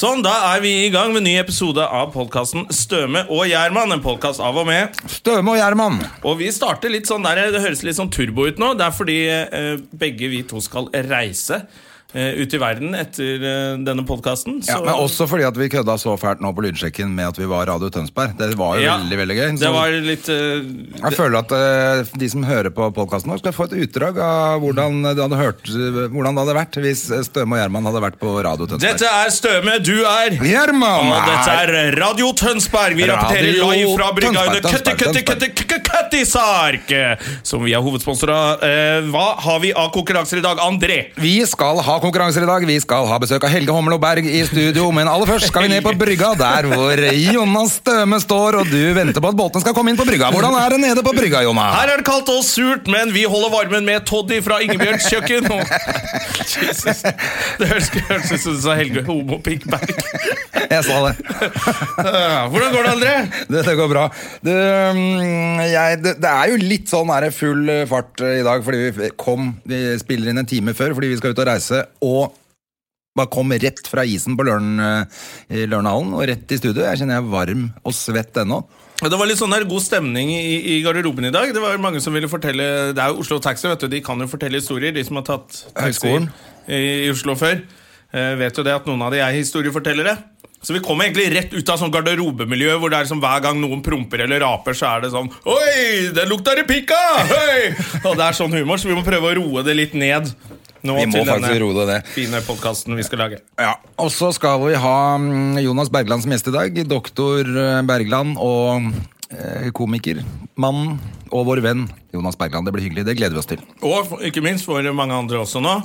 Sånn, da er vi i gang med en ny episode av podkasten Støme og Gjerman. En podkast av og med. Støme og Gjerman. Og vi starter litt sånn der, det høres litt sånn turbo ut nå. Det er fordi eh, begge vi to skal reise ut i verden etter eh, denne podkasten. Ja, men også fordi at vi kødda så fælt nå på lydsjekken med at vi var Radio Tønsberg. Det var jo Ja, veldig veldig gøy. Det var litt uh, jeg føler at uh, de som hører på podkasten vår, skal få et utdrag av hvordan det hadde, hørt, hvordan det hadde vært hvis Støme og Gjerman hadde vært på Radio Tønsberg. Dette er Støme, du er Gjerman! Og dette er Radio Tønsberg. Vi rapporterer live fra brygga Køtti Køtti Køtti Køtti Køttisark, som vi er hovedsponsor av. Uh, Hva har vi av konkurranser i dag, André? Vi skal ha konkurranser i dag. Vi skal ha besøk av Helge Hommel og Berg i studio. Men aller først skal vi ned på brygga, der hvor Jonas Støme står, og du venter på at båten skal komme inn på brygga. Hvordan er det nede på brygga, Jonas? Her er det kaldt og surt, men vi holder varmen med Toddy fra Ingebjørns kjøkken. Og... Jesus. Det høres ut som du sa Helge Homo Pikkberg. Jeg sa det. Hvordan går det, André? Det, det går bra. Det, mm, jeg, det, det er jo litt sånn er det full fart i dag, fordi vi kom Vi spiller inn en time før fordi vi skal ut og reise, og bare kom rett fra isen på Løren, Lørenhallen og rett i studio. Jeg kjenner jeg er varm og svett ennå. Det var litt sånn der god stemning i, i garderoben i dag. Det var mange som ville fortelle Det er jo Oslo Taxi, vet du. De kan jo fortelle historier, de som har tatt taxi i, i Oslo før. Eh, vet jo det at noen av de er historiefortellere. Så vi kommer egentlig rett ut av sånn garderobemiljø hvor det er som hver gang noen promper eller raper, så er det sånn Oi, det lukter i pikka! Hei! Og det er sånn humor, så vi må prøve å roe det litt ned. Nå Vi må faktisk roe det ned. fine podkasten vi skal lage. Ja, Og så skal vi ha mm, Jonas Bergland som gjest i dag. Doktor eh, Bergland og eh, komiker, mannen og vår venn Jonas Bergland. Det blir hyggelig. Det gleder vi oss til. Og ikke minst for mange andre også nå.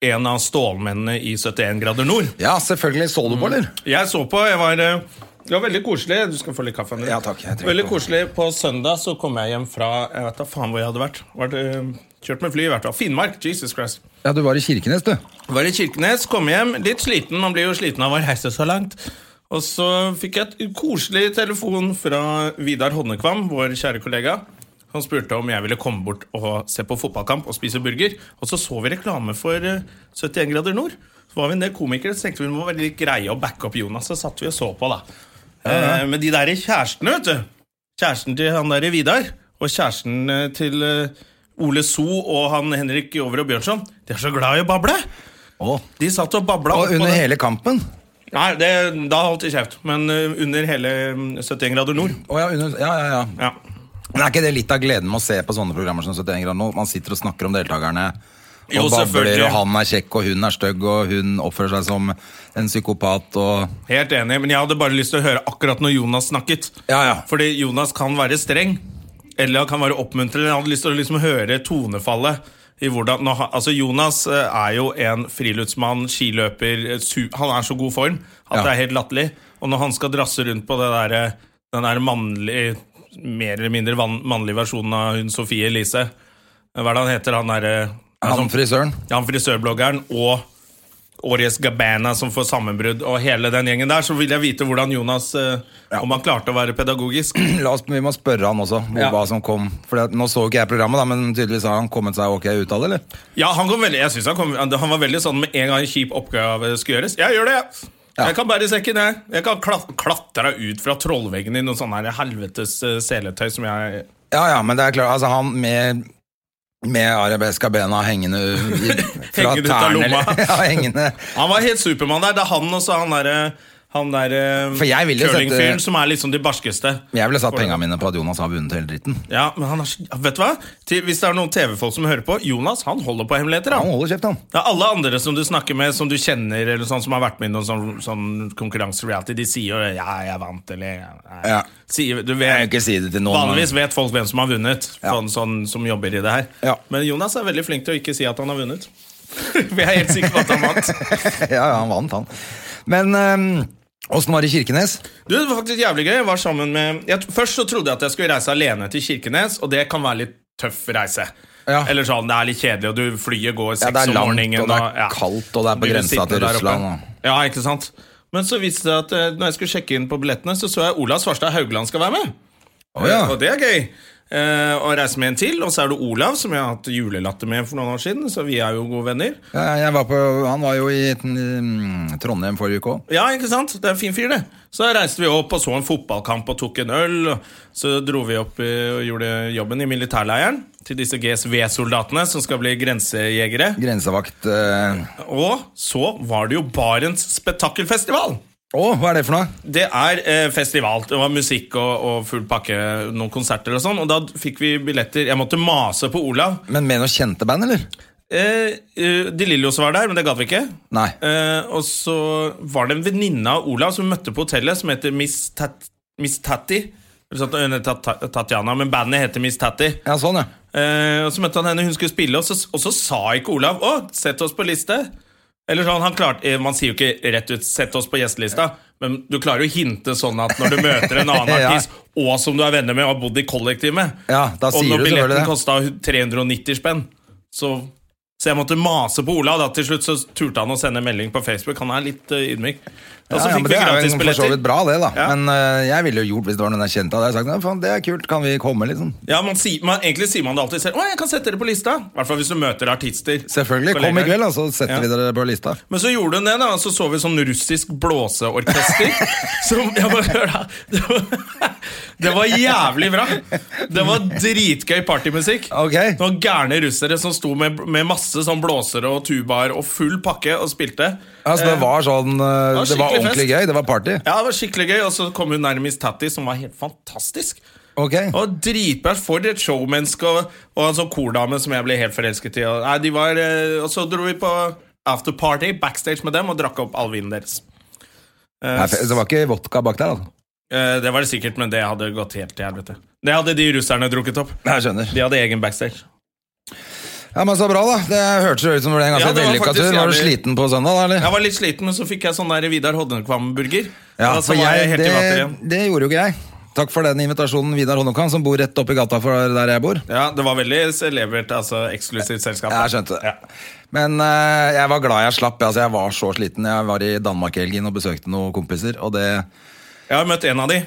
En av stålmennene i 71 grader nord. Ja, selvfølgelig. Så du på, eller? Jeg så på, jeg var eh, Det var veldig koselig. Du skal få litt kaffe. Ja, takk, Veldig koselig. På søndag så kom jeg hjem fra Jeg vet da faen hvor jeg hadde vært. Var eh, kjørt med fly i hvert fall. Finnmark. Jesus Christ. Ja, du var i Kirkenes, du. Var i Kirkenes, kom hjem, litt sliten. Man blir jo sliten av å reise så langt. Og så fikk jeg et koselig telefon fra Vidar Hodnekvam, vår kjære kollega. Han spurte om jeg ville komme bort og se på fotballkamp og spise burger. Og så så vi reklame for eh, 71 grader nord. Så var vi en del komikere, så tenkte vi må være litt greie å backe opp Jonas. Så satt vi og så på, da. Eh, med de der kjærestene, vet du. Kjæresten til han der Vidar, og kjæresten eh, til eh, Ole So og han Henrik Over og Bjørnson. De er så glad i å bable. Oh. De satt og babla. Og under hele kampen. Nei, det, da holdt de kjeft. Men uh, under hele mm, 71 grader nord. Oh, ja, under, ja, ja, ja. Ja. Men er ikke det litt av gleden med å se på sånne programmer som 71 grader nord? Man sitter og snakker om deltakerne. Og Jo, babler, og han er kjekk, og hun er stygg, og hun oppfører seg som en psykopat, og Helt enig, men jeg hadde bare lyst til å høre akkurat når Jonas snakket. Ja, ja. Fordi Jonas kan være streng, eller han kan være oppmuntrende. Han hadde lyst til å liksom høre tonefallet. I hvordan, altså Jonas eh, er jo en friluftsmann, skiløper. eh, han er så god form at Ja. det er helt latterlig. Og når han skal drasse rundt på det der, eh, den der mannlige mer eller mindre mannlige versjonen av hun Sofie Elise Hva er det han heter? Han derre han frisøren. Ja, han frisørbloggeren og Årjes Gabana som får sammenbrudd, og hele den gjengen der, så vil jeg vite hvordan Jonas eh, Om han klarte å være pedagogisk. La oss, vi må spørre han også hvor, Ja. hva som kom. For det, nå så ikke jeg programmet, da, men tydeligvis har han kommet seg ok ut av det, eller? Ja, han kom veldig Jeg synes han, kom, han var veldig sånn med en gang en kjip oppgave skulle gjøres. Jeg gjør det. Ja. Jeg kan bære sekken, jeg. Jeg kan klat klatre ut fra trollveggen i noe sånn helvetes eh, seletøy som jeg Ja, ja, men det er klart, altså han med med arabeska bena hengende i, fra Hengende tærne, Ja, hengende. Han var helt Supermann der. Det er han og så han derre han der eh, sette- curlingfyren som er liksom de barskeste. Jeg ville satt pengene mine på at Jonas har vunnet hele dritten. Ja, men han er, vet du hva? Til, hvis det er noen TV-folk som hører på, Jonas han holder på hemmeligheter. Han Han. holder kjeft, han. Er alle andre som du snakker med, som du kjenner, eller sånn som har vært med i noen sånn, sånn konkurranse-reality, de sier jo 'ja, jeg vant', eller ja. Ja. Sier, du Jeg ikke si det til noen. Vanligvis vet folk hvem som har vunnet, Ja. sånn, sånn, som jobber i det her. Ja. Men Jonas er veldig flink til å ikke si at han har vunnet. Vi er helt sikre på at han vant. ja, ja, han vant, han. Men ehm, åssen var det i Kirkenes? Du, Det var faktisk jævlig gøy. Jeg var sammen med jeg, Først så trodde jeg at jeg skulle reise alene til Kirkenes, og det kan være litt tøff reise. Ja. Eller sånn, Det er litt kjedelig, og du flyet går Ja, seks det er langt, morgenen. og det er ja. kaldt, og det er på grensa til. Russland, og- Ja, ikke sant? Men så viste det at eh, når jeg skulle sjekke inn på billettene, så så jeg Ola Svarstad Haugland skal være med. Oh, ja. Og det er gøy. Eh, og reise med en til. Og så er det Olav, som jeg har hatt julelatter med for noen år siden. Så vi er jo gode venner. Ja, jeg var på, han var jo i mm, Trondheim forrige uke òg. Ja, ikke sant? Det er en fin fyr, det. Så reiste vi opp og så en fotballkamp og tok en øl. Så dro vi opp og gjorde jobben i militærleiren til disse GSV-soldatene som skal bli grensejegere. Grensevakt Uh... Og så var det jo Barents spetakkelfestival. Å, hva er det for noe? Det er eh, festival. Det var musikk og, og full pakke, noen konserter og sånn. Og da fikk vi billetter. Jeg måtte mase på Olav. Men med noen kjente band, eller? Eh, eh, De Lillos var der, men det gadd vi ikke. Nei. Eh, og så var det en venninne av Olav som vi møtte på hotellet, som heter Miss, Tat Miss Tatti. Eller hun heter Tatjana, men bandet heter Miss Tatti. Ja, sånn, ja. Eh, og så møtte han henne, hun skulle spille, og så, og så sa ikke Olav 'Å, sett oss på liste'. Eller sånn, han klarte, eh, Man sier jo ikke rett ut 'sett oss på gjestelista', men du klarer jo å hinte sånn at når du møter en annen Ja. artist, og som du er venner med og har bodd i kollektiv med Ja, Og når billetten kosta 390 spenn, så så jeg måtte mase på Olav. da Til slutt så turte han å sende melding på Facebook. Han er litt uh, ydmyk. Og Ja, så fikk det er jo så bra, det, da. Men uh, jeg ville jo gjort hvis det var noen jeg kjente. Hadde jeg sagt «Nei, faen, det er kult, kan vi komme, liksom? Ja, man sier, man, Egentlig sier man det alltid selv. 'Å, jeg kan sette dere på lista'. I hvert fall hvis du møter artister. Selvfølgelig. Kom i kveld, så setter Ja. vi dere på lista. Men så gjorde hun det, da, så så vi sånn russisk blåseorkester. som, ja, bare hør da, det, var, det var jævlig bra. Det var dritgøy partymusikk. Okay. Det var gærne russere som sto med, med masse sånn blåsere og tubaer og full pakke og spilte. Ja, Altså, det var sånn eh, var Det var ordentlig fest. gøy. Det var party. Ja, det var skikkelig gøy, og så kom hun nærmest Tatti, som var helt fantastisk. Ok. Og dritbra for et showmenneske og, og en sånn kordame som jeg ble helt forelsket i. Og, nei, de var, eh, og så dro vi på afterparty backstage med dem og drakk opp all vinen deres. Uh, Nei, Det var ikke vodka bak der, altså. Uh, det var det sikkert, men det hadde gått helt til helvete. Det hadde de russerne drukket opp. Jeg skjønner. De hadde egen backstage. Ja, men Så bra, da. Det hørtes ut som det ble en ganske ja, vellykka tur. Var du sliten på søndag, da? eller? Jeg var litt sliten, men så fikk jeg sånn der Vidar Hodnekvam-burger. Ja, for var jeg jeg, helt i det, det gjorde jo ikke jeg. Takk for den invitasjonen, Vidar Honnokan, som bor rett oppi gata for der jeg bor. Ja, Det var veldig celebert, altså eksklusivt selskap. Jeg skjønte det. Ja. Men uh, jeg var glad jeg slapp. Altså, jeg var så sliten. Jeg var i Danmark i helgen og besøkte noen kompiser, og det Jeg har møtt en av de.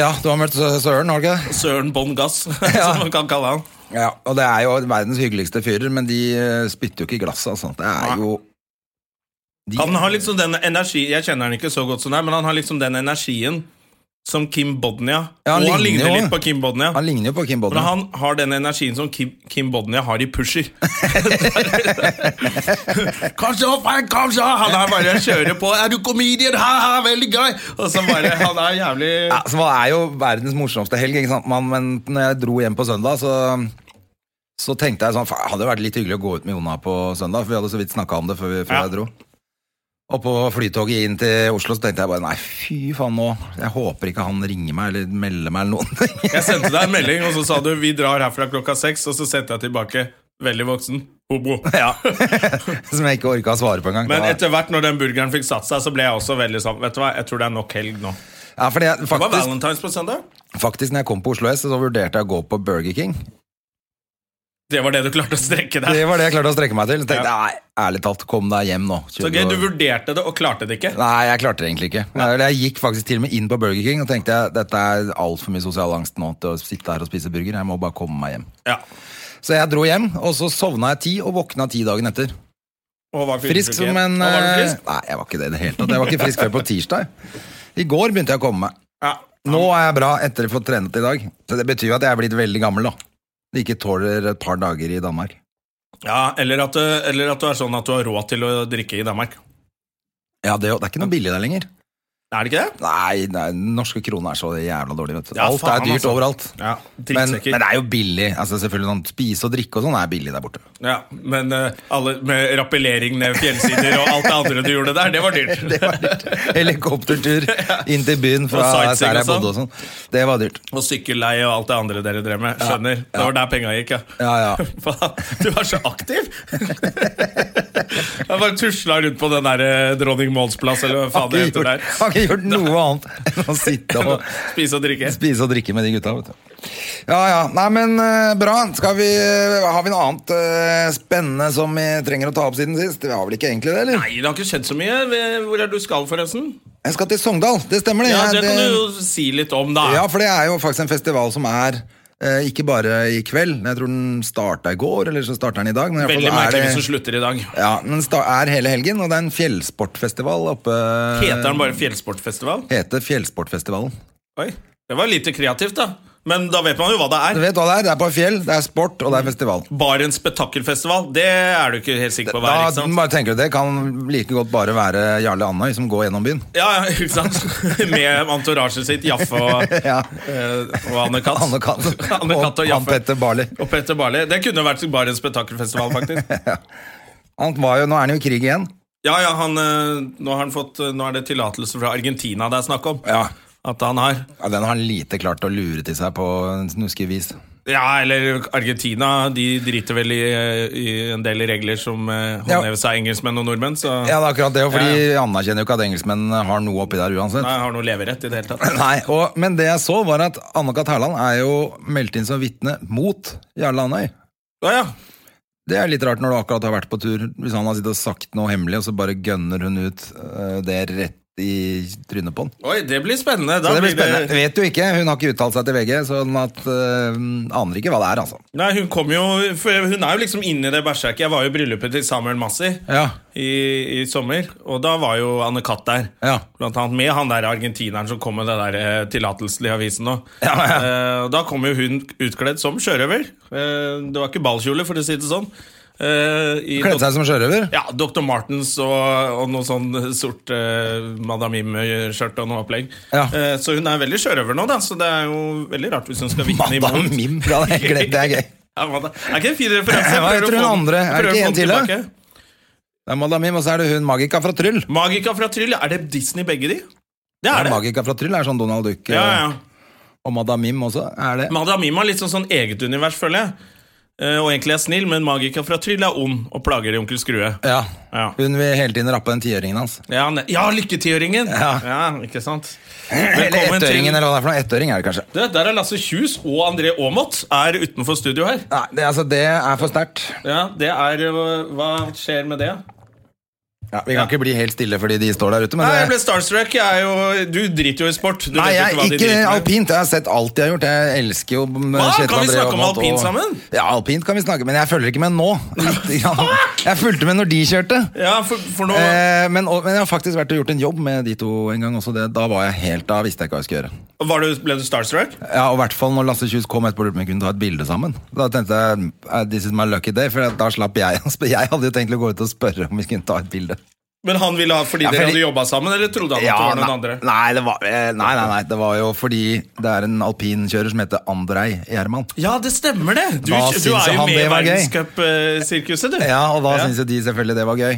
Ja, du har møtt Søren, har du ikke det? Søren Bånn Gass, Ja. som man kan kalle han. Ja, og det er jo verdens hyggeligste fyrer, men de eh, spytter jo ikke i glasset. Altså. Det er jo de, Han har liksom den energi Jeg kjenner han ikke så godt som deg, men han har liksom den energien som Kim Bodnia. Ja, han og han ligner ligner litt på Kim Bodnia. Han ligner jo på Kim Men Bodnia. han har den energien som Kim, Kim Bodnia har i Pusher. kanskje, kanskje Han er bare kjører på. Er du comedian? Ha, ha, veldig gøy! Og så bare Han er jævlig Ja, så det er jo verdens morsomste helg, ikke sant? Man, men når jeg dro hjem på søndag, så, så tenkte jeg sånn faen, Hadde det vært litt hyggelig å gå ut med Jona på søndag, for vi hadde så vidt snakka om det før, vi, før Ja. jeg dro. Og på flytoget inn til Oslo så tenkte jeg bare nei, fy faen nå. Jeg håper ikke han ringer meg eller melder meg eller noen. ting. Jeg sendte deg en melding, og så sa du 'vi drar herfra klokka seks', og så sendte jeg tilbake 'veldig voksen'. Hobo. ja. Som jeg ikke orka å svare på engang. Men etter hvert når den burgeren fikk satt seg, så ble jeg også veldig sånn Vet du hva, jeg tror det er nok helg nå. ja, jeg, Det var Valentine's på søndag. faktisk, når jeg kom på Oslo S, så vurderte jeg å gå på Burger King. Det var det du klarte å strekke deg. Det var det jeg klarte å strekke meg til. Så tenkte Ja. nei, ærlig talt, kom deg hjem nå. Så gøy, Du vurderte det og klarte det ikke. Nei, jeg klarte det egentlig ikke. Jeg, jeg gikk faktisk til og med inn på Burger King og tenkte jeg, dette er altfor mye sosial angst nå til å sitte her og spise burger. Jeg må bare komme meg hjem. Ja. Så jeg dro hjem, og så sovna jeg ti og våkna ti dagen etter. Og var Frisk som en eh, frisk? Nei, jeg var ikke det i det hele tatt. Jeg var ikke frisk før på tirsdag. I går begynte jeg å komme meg. Ja. Nå er jeg bra etter å få trent i dag. Så det betyr jo at jeg er blitt veldig gammel, da. Ikke tåler et par dager i Danmark. ja eller, at, du- eller at du er sånn at du har råd til å drikke i Danmark. Ja, det, det er ikke noe billig der lenger. Er det ikke det? Nei, nei norske kroner er så jævla dårlig, vet du. Ja, Alt faen, er dyrt altså. overalt. Ja, Men, men det er jo billig. Altså selvfølgelig sånn Spise og drikke og sånn er billig der borte. Ja, men uh, alle med rappellering ned fjellsider og alt det andre du gjorde der, det var dyrt. Det var dyrt. Helikoptertur inn til byen fra der jeg sånn. bodde og sånn. Det var dyrt. Og sykkelleie og alt det andre dere drev med. Skjønner. Det var der penga gikk, ja. Ja, ja. Faen, Du var så aktiv! Jeg bare tusla rundt på den der eh, Dronning Mauds plass, eller hva faen det heter der. Ikke gjort noe annet enn å sitte og Spise og drikke. spise og drikke med de gutta. vet du. Ja, ja. Nei, men eh, bra. Skal vi, har vi noe annet uh, spennende som vi trenger å ta opp siden sist? Vi har vel ikke egentlig det, eller? Nei, det har ikke skjedd så mye. Hvor er du skal, forresten? Jeg skal til Sogndal. Det stemmer, det. Ja, Det kan du jo si litt om, da. Ja, for det er jo faktisk en festival som er Eh, ikke bare i kveld. Jeg tror den starta i går, eller så starter den i dag. Men i Veldig er merkelig hvis den slutter i dag. Ja, men den er hele helgen, og det er en fjellsportfestival oppe Heter den bare Fjellsportfestival? Heter Fjellsportfestivalen. Oi, det var lite kreativt, da. Men da vet man jo hva det er. Du vet hva det er? Det er på fjell, det er sport, og det er festival. Barents spetakkelfestival, det er du ikke helt sikker på hva er, Da ikke sant? bare tenker du Det kan like godt bare være Jarle Andøy som går gjennom byen. Ja, ja, ikke sant? Med entorasjet sitt, Jaffe og, Ja. eh, og Anne Katt. Anne Katt Anne Katt og og han Jaffe. Petter Barli. Og Petter Barli. Det kunne vært Barents spetakkelfestival, faktisk. Han var jo, nå er han jo i krig igjen. Ja, ja, han, eh, nå har han fått eh, Nå er det tillatelse fra Argentina det er snakk om. Ja. At han har. Ja, Den har han lite klart å lure til seg på en snuskig vis. Ja, eller Argentina. De driter vel i, eh, i en del regler som eh, håndheves av engelskmenn og nordmenn, så Ja, det er akkurat det, for ja. jeg anerkjenner jo ikke at engelskmenn har noe oppi der uansett. Nei, har noe leverett i det hele tatt. Nei, og, Men det jeg så, var at Anne-Kat. Hærland er jo meldt inn som vitne mot Jarle Andøy. Ja, ja. Det er litt rart når du akkurat har vært på tur, hvis han har sittet og sagt noe hemmelig, og så bare gønner hun ut øh, det rett i trynet på han. Oi, det blir spennende. Da det blir spennende. det- Vet jo ikke, hun har ikke uttalt seg til VG, sånn at uh, aner ikke hva det er, altså. Nei, hun kom jo Hun er jo liksom inne i det berserket. Jeg var jo i bryllupet til Samuel Massi Ja, i, i sommer, og da var jo Anne Katt der. ja. Blant annet med han der argentineren som kom med det der eh, tillatelsen i avisen nå. Ja, ja. Eh, da kom jo hun utkledd som sjørøver. Uh, det var ikke ballkjole, for å si det sånn. I Kledde seg som sjørøver. Ja, Dr. Martens og, og noe sånn sort uh, Madame Mim-skjørt og noe opplegg. Ja. Uh, så hun er veldig sjørøver nå, da, så det er jo veldig rart hvis hun skal vitne Madame. Mim, bra, det er glemt, det er gøy. Ja, er ikke en fin referanse? Hva heter hun andre? Er det ikke en til, da? Det er Madame Mim, og så er det hun Magika fra Tryll. Magika fra Tryll, ja. er det Disney begge de? Det Ja, er det. Magika fra Tryll er sånn Donald Duck, Ja, ja. og Madame Mim også er det. Madame Mim har litt sånn, sånn eget univers, føler jeg. Eh, og egentlig er snill, men Magika fra Tryll er ond og plager i Onkel Skrue. Ja. Ja, Hun vil hele tiden rappe den tiåringen hans. ja, ja lykketiåringen! Ja. ja, ikke sant? Eller Velkommen til ettøringen, eller hva det er for noe. Ettåring er det kanskje. Det, Der er Lasse Kjus og André Aamodt er utenfor studio her. Nei, det, altså, det er for sterkt. Ja, det er øh, Hva skjer med det? Ja, vi kan ikke bli helt stille fordi de står der ute. Men Nei, jeg ble starstruck. Jeg er jo, du driter jo i sport. Du nei, jeg, ikke ikke alpint. Jeg har sett alt de har gjort. Jeg elsker jo Hva? Kan vi snakke om alpint sammen? Ja, alpint kan vi snakke Men jeg følger ikke med nå. Jeg fulgte med når de kjørte. Ja, for, for nå Eh, men, og, men jeg har faktisk vært og gjort en jobb med de to en gang også. Det, da var jeg helt Da visste jeg ikke hva jeg skulle gjøre. Du, Ble du starstruck? Ja, og i hvert fall når Lasse Kjus kom etterpå og kunne ta et bilde sammen. Da tenkte jeg eh, this is my lucky day, for da slapp jeg. Jeg hadde jo tenkt å gå ut og spørre om vi kunne ta et bilde. Men han ville ha fordi Ja, dere hadde jobba sammen, eller trodde han at det var noen nei, andre? Nei, det var, eh, nei, nei, nei, det var jo fordi det er en alpinkjører som heter Andrej Gjerman. Ja, det stemmer det! Du, du er jo med i verdenscupsirkuset, du. Ja, og da Ja. syntes jo de selvfølgelig det var gøy.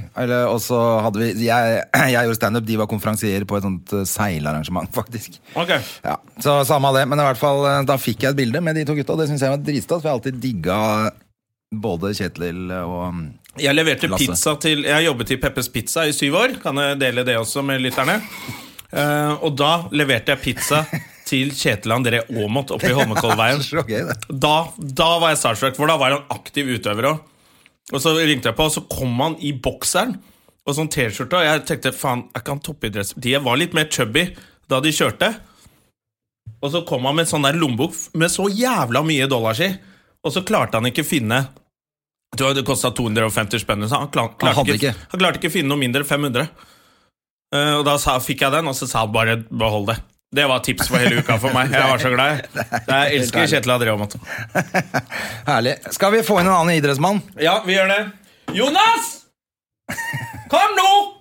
Og så hadde vi Jeg, jeg gjorde standup, de var konferansierer på et sånt eh, seilarrangement, faktisk. Ok. Ja, Så samme av det, men i hvert fall eh, da fikk jeg et bilde med de to gutta, og det syns jeg var dritstas, for jeg har alltid digga både Kjetil og Jeg leverte Lasse. pizza til Jeg jobbet i Peppes Pizza i syv år. Kan jeg dele det også med lytterne? Uh, og da leverte jeg pizza til Kjetil André Aamodt oppe i Holmenkollveien. Da, da var jeg starstruck, for da var han aktiv utøver òg. Og så ringte jeg på, og så kom han i bokseren og sånn T-skjorte. Og jeg tenkte faen, er ikke han toppidretts... De var litt mer chubby da de kjørte. Og så kom han med sånn der lommebok med så jævla mye dollars i. Og så klarte han ikke finne jo Det kosta 250 spenn. Han, klar, klarte han, ikke, ikke. han klarte ikke å finne noe mindre enn 500. Uh, og da sa, fikk jeg den, og så sa han bare 'behold det'. Det var tips for hele uka for meg. Jeg var så glad. Jeg elsker Kjetil André Aamodt. Herlig. Skal vi få inn en annen idrettsmann? Ja, vi gjør det. Jonas! Kom nå!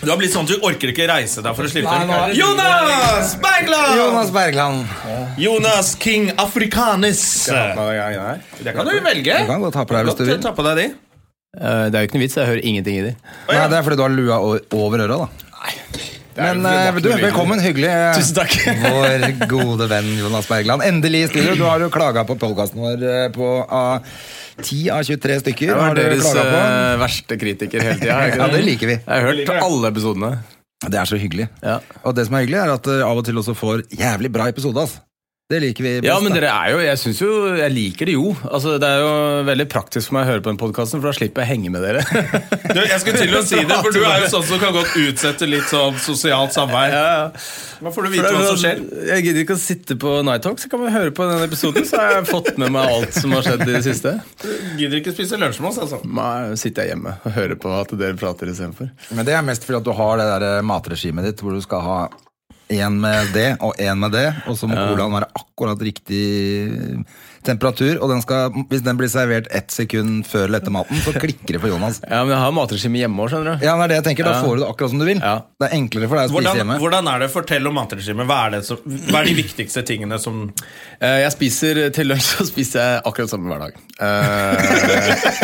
Du har blitt sånn at du orker ikke reise deg for å slippe Nei, det- Jonas Bergland! Jonas Bergland. Jonas King Africanis. Det kan du velge. Du kan godt ha på deg hvis du vil. Ta på deg de. Eh, Det er jo ikke noe vits, jeg hører ingenting i de. Nei, det er fordi du har lua over øra, da. Men eh, du, velkommen. Hyggelig. eh, Tusen takk. Vår gode venn Jonas Bergland. Endelig i studio. Du har jo klaga på podkasten vår på ah, 10 av 23 stykker. Har du klaga på. Det på. deres verste kritiker hele tida. Ja, det liker vi. Jeg har hørt alle episodene. Det er så hyggelig. Ja. Og det som er hyggelig, er at du av og til også får jævlig bra episode. ass. Det liker vi best. Ja, men dere er jo, jeg synes jo, jeg liker det jo. Altså, det er jo veldig praktisk for meg å høre på den podkasten, for da slipper jeg å henge med dere. Du, jeg skulle til å si det, for du er jo sånn som kan godt utsette litt sånn sosialt samvær. Da får du vite hva som skjer. Jeg gidder ikke å sitte på Night Talk, så kan vi høre på den episoden, så har jeg fått med meg alt som har skjedd i det siste. Du Gidder ikke spise lunsj med oss, altså. Nei, sitter jeg hjemme og hører på at dere prater istedenfor. Men det er mest fordi at du har det der matregimet ditt hvor du skal ha én med det og én med det, og så må colaen være akkurat riktig temperatur. Og den skal, hvis den blir servert ett sekund før eller etter maten, så klikker det for Jonas. Ja, men jeg har matregime hjemme òg, skjønner du. Ja, det er det jeg tenker, Da får du det akkurat som du vil. Ja. Det er enklere for deg å spise Hvordan, hjemme. hvordan er det? Fortell om matregimet. Hva, hva er de viktigste tingene som Eh, Jeg spiser Til lunsj så spiser jeg akkurat samme hver dag. Eh,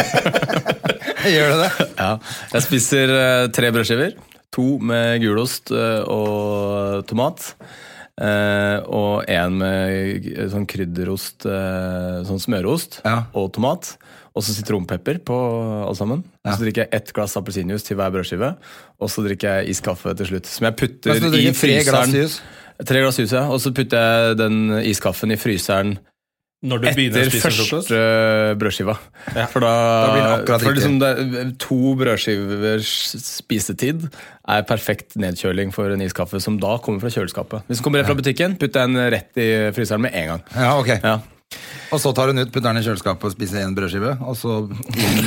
Gjør du det? Ja, jeg spiser eh, tre brødskiver. To med gulost eh, og tomat. Eh, og én med sånn krydderost, eh, sånn smørost, Ja. og tomat. Og så sitronpepper på alle sammen. Og så drikker jeg ett glass appelsinjuice til hver brødskive. Og så drikker jeg iskaffe til slutt. Som jeg putter i fryseren. Tre glass jus, ja. Og så putter jeg den iskaffen i fryseren etter å spise frokost? første brødskiva. Ja. For da, Da blir det akkurat for liksom det, To brødskivers spisetid er perfekt nedkjøling for en iskaffe som da kommer fra kjøleskapet. Hvis den kommer rett fra butikken, putt den rett i fryseren med en gang. Ja, ok. Ja. Og så tar hun ut, putter den i kjøleskapet og spiser en brødskive, og så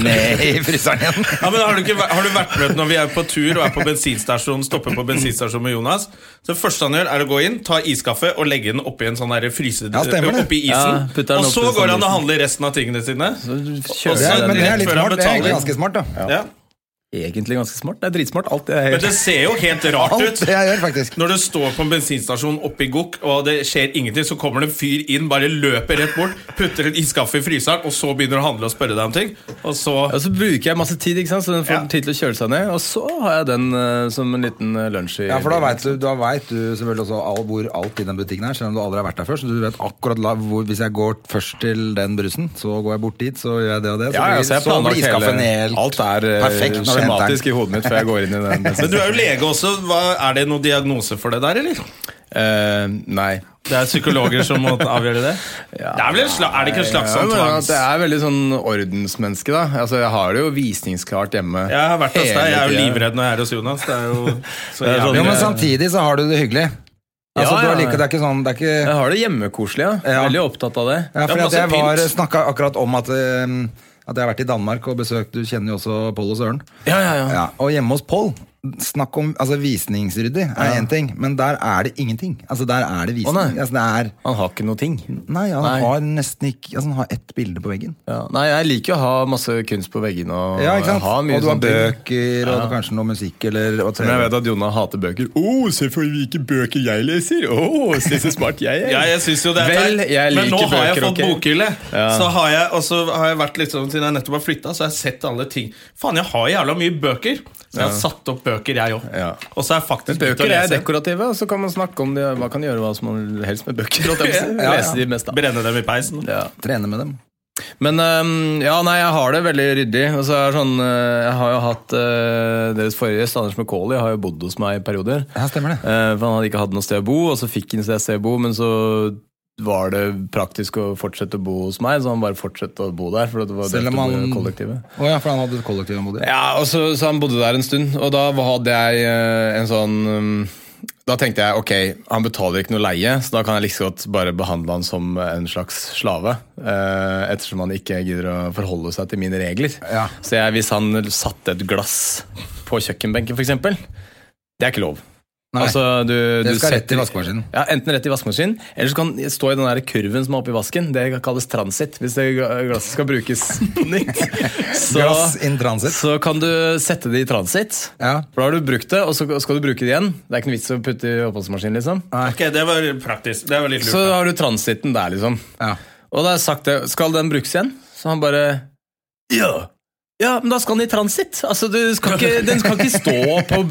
ned i fryseren igjen. Ja, men har, du ikke, har du vært med når vi er på tur og er på bensinstasjon stopper på bensinstasjon med Jonas? Så Det første han gjør, er å gå inn, ta iskaffe og legge den oppi en sånn fryse... Ja, oppi isen. Ja, og så sånn går han og handler resten av tingene sine. Så kjører, kjører så, ja, men det er litt smart. Det er ganske smart, da. Ja. Egentlig ganske smart. Det er dritsmart. Alt det gjør. Men det ser jo helt rart Alt ut. det jeg gjør, faktisk. Når du står på en bensinstasjon oppe i Gokk, og det skjer ingenting, så kommer det en fyr inn, bare løper rett bort, putter en iskaffe i fryseren, og så begynner å handle og spørre deg om ting. Og så Og så bruker jeg masse tid, ikke sant? så den får Ja. tid til å kjøle seg ned. Og så har jeg den uh, som en liten eh, lunsj i Ja, for da veit vet du, da vet du selvfølgelig også all, hvor alt i den butikken er, selv om du aldri har vært der før. Så du vet akkurat la, hvor, Hvis jeg går først til den brusen, så går jeg bort dit, så gjør jeg det og det. Så Ja, ja, så jeg så blir iskaffen hele helt Alt er eh, perfekt når du. Skjematisk i hodet mitt før jeg går inn i den. Men du er jo lege også. Hva, er det noen diagnose for det der, eller? Uh, nei. Det er psykologer som må avgjøre det? Ja, det er, vel en er det ikke en slags Ja, sånn tvangs... Det er veldig sånn ordensmenneske, da. Altså, jeg har det jo visningsklart hjemme. Jeg har vært hos deg. Jeg er jo livredd når jeg er hos Jonas. Det er jo så Det er sånn- Jo, men samtidig så har du det hyggelig. Altså, Ja, du ja, like, det er ikke sånn det er ikke, Jeg har det hjemmekoselig, ja. Ja. Veldig opptatt av det. ja, at Jeg var snakka akkurat om at, eh, at jeg har vært i Danmark og besøkt Du kjenner jo også Pål og Søren. Ja, ja, ja. Ja, og hjemme hos Pål Snakk om altså visningsryddig er én ting, men der er det ingenting. Altså Der er det visning. Å, nei. altså, det er, Han har ikke noe ting. nei, han Nei. har nesten ikke altså, Han har ett bilde på veggen. Ja. Nei, jeg liker å ha masse kunst på veggene. Og, Ja, ikke sant? Og du har bøker, og Ja. kanskje noe musikk eller og Men jeg vet at Jonna hater bøker. Å, se for hvilke bøker jeg leser! Å, se så smart jeg er! Ja, jeg synes jo det er Vel, jeg Men nå har jeg bøker, fått okay. bokhylle. Ja. Så har jeg, og så har jeg vært litt sånn Siden jeg nettopp har flytta, så har jeg sett alle ting. Faen, jeg har jævla mye bøker. Så jeg har satt opp bøker, jeg òg. Ja. Og så er faktisk Men Bøker er dekorative, og så kan man snakke om det. Hva kan gjøre hva som man helst med bøker. jeg. Lese de mest, da. Brenne dem i peisen. Ja. Trene med dem. Men øhm, ja, nei, jeg har det veldig ryddig. Og så er sånn, øh, Jeg har jo hatt øh, Deres forrige gjest, Anders McCauley, har jo bodd hos meg i perioder. Ja, stemmer det. Eh, for han hadde ikke hatt noe sted å bo, og så fikk han et sted å bo, men så var det praktisk å fortsette å bo hos meg, så han bare fortsatte å bo der. For det var Selv om han kollektivet. Å ja, for han hadde kollektiv han bodde i. Ja, og så, så han bodde der en stund, og da hadde jeg eh, en sånn um, Da tenkte jeg ok, han betaler ikke noe leie, så da kan jeg like godt bare behandle han som en slags slave. eh, ettersom han ikke gidder å forholde seg til mine regler. Ja. Så jeg, hvis han satte et glass på kjøkkenbenken, f.eks., det er ikke lov. Nei, Altså, du, det du skal rett i vaskemaskinen. Ja, Enten rett i vaskemaskinen, eller så kan det stå i den der kurven som er oppi vasken. Det kalles transit, hvis det glasset skal brukes på nytt. Så, Glass in transit. så kan du sette det i transit. Ja. For da har du brukt det, og så skal du bruke det igjen. Det er ikke noe vits å putte i oppvaskmaskinen. liksom. Ok, Det var praktisk. Det var litt lurt. Så har du transiten der, liksom. Ja. Og da har jeg sagt det, skal den brukes igjen? Så han bare Ja! Ja, men da skal den i transit. Altså, du skal ikke, den skal ikke stå på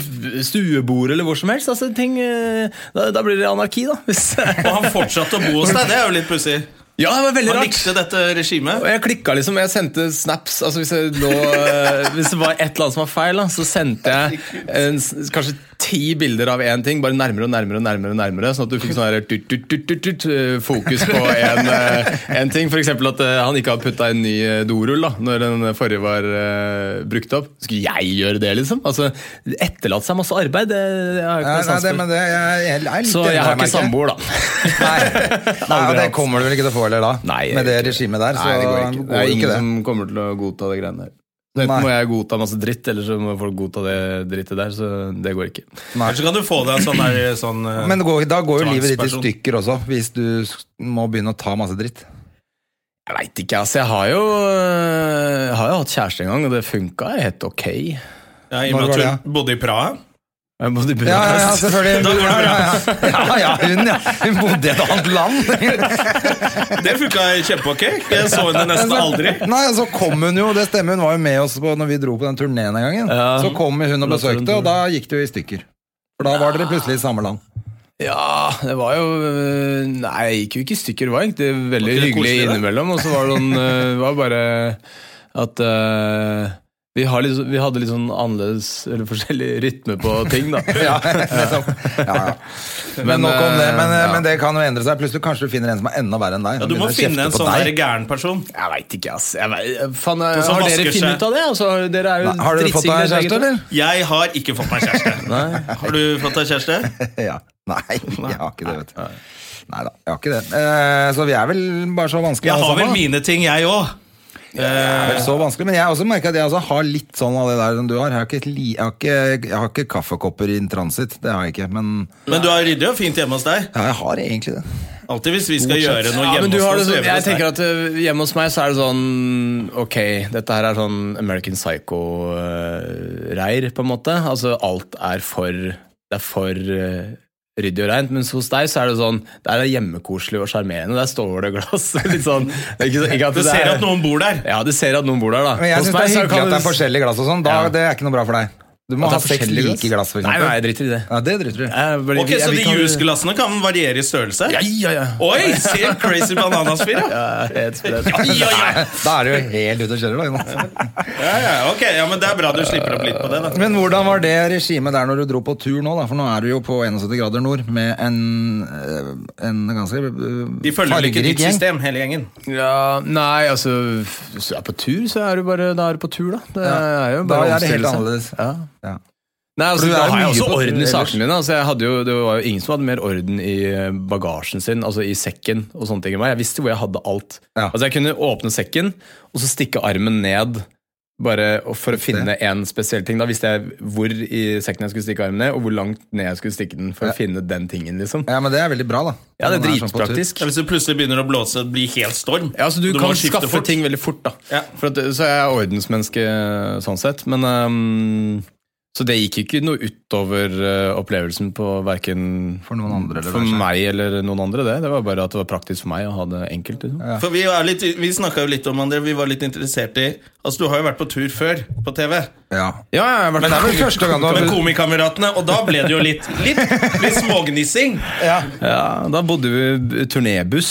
stuebordet eller hvor som helst. Altså, ting, eh, da, da blir det anarki, da. Hvis, Og han fortsatte å bo hos deg. Det er jo litt pussig. ja, det var veldig Han rart. likte dette regimet. Og jeg klikka liksom, jeg sendte snaps altså hvis, jeg lå, eh, hvis det var et eller annet som var feil, da, så sendte jeg en, kanskje ti bilder av én ting, bare nærmere og nærmere, og nærmere, og nærmere sånn at du fikk sånn eh, fokus på én ting. F.eks. at eh, han ikke har putta en ny eh, dorull da, når den forrige var uh, brukt opp. Skulle jeg gjøre det, liksom? Altså, Etterlate seg masse arbeid, det har jeg ikke sans for. det, jeg, jeg Så jeg har ikke samboer, da. Nei, nei og det kommer du vel ikke til å få heller da? Nei, med det regimet der, så Nei, det går ikke. Det er ingen som kommer til å godta det greiene der. Så Enten Nei. må jeg godta masse dritt, eller så må folk godta det drittet der. Så det går ikke. Nei. så kan du få deg en sånn, der, sånn eh, Men går, da går jo livet ditt i stykker også, hvis du må begynne å ta masse dritt. Jeg veit ikke, altså. Jeg har jo, jeg har jo hatt kjæreste en gang, og det funka helt ok. ja, I og med at hun bodde i Praha. Ja, ja, ja selvfølgelig. Da går det bra. ja, ja. hun, ja. Hun bodde i et annet land. Det funka kjempeok. Jeg så henne nesten aldri. Nei, så kom hun jo, det stemmer, hun var jo med oss på, når vi dro på den turneen en gang. Så kom hun og besøkte, og da gikk det jo i stykker. For da var dere plutselig i samme land. Ja, det var jo Nei, jeg gikk jo ikke i stykker. Det var egentlig veldig hyggelig innimellom. Og så var det eh, Det var bare at eh, vi, har litt, vi hadde litt sånn annerledes eller forskjellig rytme på ting, da. Ja, liksom. ja, ja. Men nok om det. Men, eh, men det kan jo endre seg. Plutselig kanskje du finner en som er enda verre enn deg. Ja, du må finne en sånn gæren person. Jeg veit ikke, ass. Jeg vet, fan, har dere funnet ut av det? Altså, dere er jo Nei, Har du fått deg kjæreste, eller? Jeg har ikke fått meg kjæreste. Har du fått deg kjæreste? Ja. Nei, jeg har ikke det, vet du. Nei da, jeg har ikke det. Eh, så vi er vel bare så vanskelige Jeg har vel mine ting, jeg òg. Det er vel så vanskelig, Men jeg har også merker at jeg også har litt sånn av det der som du har. Jeg har ikke, li, jeg har ikke, jeg har ikke kaffekopper in transit, det har jeg ikke. Men Men du har ryddig og fint hjemme hos deg. ja, jeg har egentlig det. Alltid hvis vi skal gjøre noe Ja, men hjemme du har hos det oss. så sånn, jeg tenker at uh, Hjemme hos meg så er det sånn Ok, dette her er sånn American Psycho-reir, på en måte. Altså alt er for Det er for ryddig og reint. Mens hos deg så er det sånn Der er hjemmekoselig og sjarmerende. Der står det glass. Litt sånn ikke, ikke at Du ser er- at noen bor der. Ja, du ser at noen bor der, da. Men jeg syns det er hyggelig at det er forskjellige glass og sånn. Ja. Det er ikke noe bra for deg. Du må ha det seks like glass, for Nei, eksempel. nei, jeg driter i det. Ja, det driter du i. Jeg Ok, Så de juiceglassene kan variere i størrelse? Ja, ja, ja. Oi, se Crazy Bananas-fyr, ja. Ja, helt sprøtt. Ja, ja, ja. Da er du jo helt ute og kjører, da. Ja, ja, ok, ja, men Det er bra du slipper opp litt på det. da Men hvordan var det regimet der når du dro på tur nå? da? For nå er du jo på 71 grader nord med en, eh, en ganske eh, De følger vel ikke ditt system, hele gjengen. Ja, nei, altså Hvis du er på tur, så er du bare da er du på tur, da. Det er jo Da bare er det helt annerledes. Ja. Ja. Nei, altså, Da har jeg også orden i sakene mine. Altså, jeg hadde jo, det var jo ingen som hadde mer orden i eh, bagasjen sin, altså i sekken og sånne ting enn meg. Jeg visste hvor jeg hadde alt. Ja. Altså Jeg kunne åpne sekken og så stikke armen ned bare for å finne en spesiell ting. Da visste jeg hvor i sekken jeg skulle stikke armen ned, og hvor langt ned jeg skulle stikke den for å finne den tingen. liksom. Ja, men det er veldig bra, da. Ja, det er sånn dritpraktisk. Ja, hvis det plutselig begynner å blåse det blir helt storm Ja, altså Du, du kan skaffe fort. ting veldig fort. da Ja. For at, Så jeg er ordensmenneske sånn sett. Men ehm, Så det gikk ikke noe utover eh, opplevelsen på verken For noen andre, eller for meg eller noen andre. Det Det var bare at det var praktisk for meg å ha det enkelt. Liksom. For Vi, litt, vi snakka jo litt om André, vi var litt interessert i Altså, Du har jo vært på tur før på TV Ja. Ja, jeg har vært Men det er vel første gang du med Komikameratene, og da ble det jo litt, litt, litt smågnissing. ja. Ja, Da bodde vi turnébuss,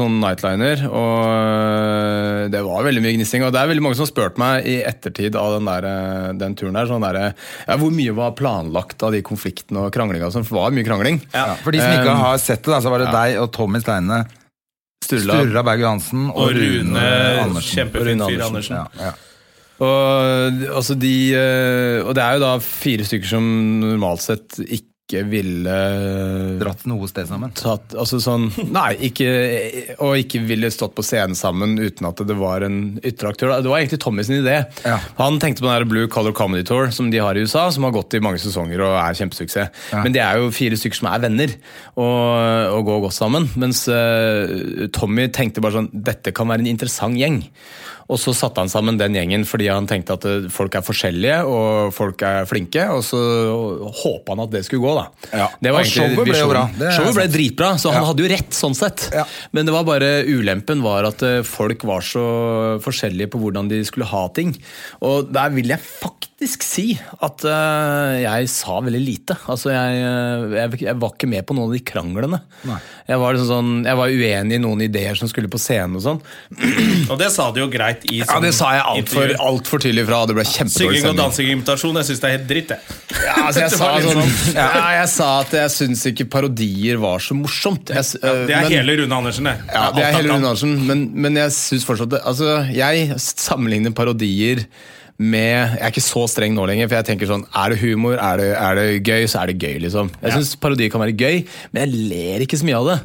sånn nightliner, og det var veldig mye gnissing. Og det er veldig mange som har spurt meg i ettertid av den, der, den turen der, sånn der, ja, hvor mye var planlagt av de konfliktene og kranglinga, som var mye krangling. Ja, For de som ikke har sett det, da, så var det deg og Tommy Steine, Sturla. Sturla Berg Johansen og, Og Rune, Andersen. kjempefin Rune fyr Andersen. Andersen. Ja, ja. Og, altså de, eh, og det er jo da fire stykker som normalt sett ikke ville Dratt noe sted sammen. tatt altså sånn, Nei, ikke, og ikke ville stått på scenen sammen uten at det var en ytre aktør. Det var egentlig Tommy sin idé. Ja. Han tenkte på den Blue Color Comedy Tour som de har i USA, som har gått i mange sesonger og er kjempesuksess. Ja. Men det er jo fire stykker som er venner og, og går godt sammen. Mens uh, Tommy tenkte bare sånn Dette kan være en interessant gjeng. Og så satte han sammen den gjengen fordi han tenkte at eh, folk er forskjellige og folk er flinke, og så håpa han at det skulle gå, da. Ja. Det var Og egentlig showet ble jo bra. Det Showet ble dritbra, så han Ja. hadde jo rett sånn sett. Ja. Men det var bare ulempen var at eh, folk var så forskjellige på hvordan de skulle ha ting. Og der vil jeg faktisk faktisk si at eh, jeg sa veldig lite. Altså, jeg, eh, jeg, jeg var ikke med på noen av de kranglene. Jeg var, liksom sånn, jeg var uenig i noen ideer som skulle på scenen og sånn. Og det sa du jo greit i Ja, Det sa jeg altfor alt for tydelig fra. Det ble kjempedårlig Synging og dansing-imitasjon, jeg syns det er helt dritt, det. Ja, altså jeg, sa sånn, ja, jeg sa at jeg syns ikke parodier var så morsomt. Jeg, øh, Det er men- hele Rune Andersen, det. Ja, det er hele. Rune Andersen, men, men jeg syns fortsatt det, Altså, jeg sammenligner parodier med Jeg er ikke så streng nå lenger, for jeg tenker sånn Er det humor, er det, er det gøy, så er det gøy, liksom. Jeg syns parodi kan være gøy, men jeg ler ikke så mye av det.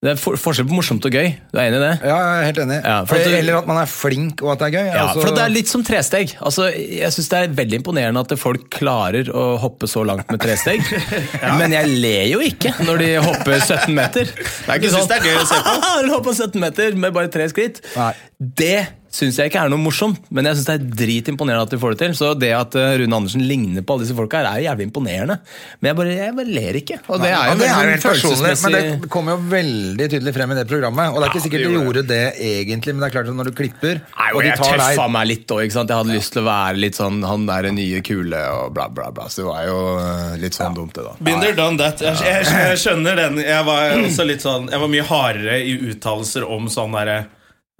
Det er for, forskjell på morsomt og gøy. Du er enig i det? Ja, jeg er helt enig. Ja, for du- Eller at man er flink og at det er gøy. Ja, altså- for det er litt som tresteg. Altså, jeg syns det er veldig imponerende at folk klarer å hoppe så langt med tresteg. Men jeg ler jo ikke når de hopper 17 meter. Det er ikke sånn det er gøy å se på? «Haha, Hopp 17 meter med bare tre skritt. Nei. Det syns jeg ikke er noe morsomt, men jeg syns det er dritimponerende at de får det til. Så det at eh, Rune Andersen ligner på alle disse folka, er er jævlig imponerende. Men jeg bare, jeg bare ler ikke. Og det er jo det er veldig personlig, men det kommer jo veldig tydelig frem i det programmet. Og det er ikke Ja, sikkert de gjorde det egentlig, men det er klart at når du klipper Nei, og og de jeg tar tøffa deg meg litt òg. Jeg hadde lyst til å være litt sånn han der nye kule og bla, bla, bla. Så det var jo eh, litt sånn dumt, det, da. Binder done that. Jeg, jeg, jeg skjønner den. Jeg var også litt sånn Jeg var mye hardere i uttalelser om sånn derre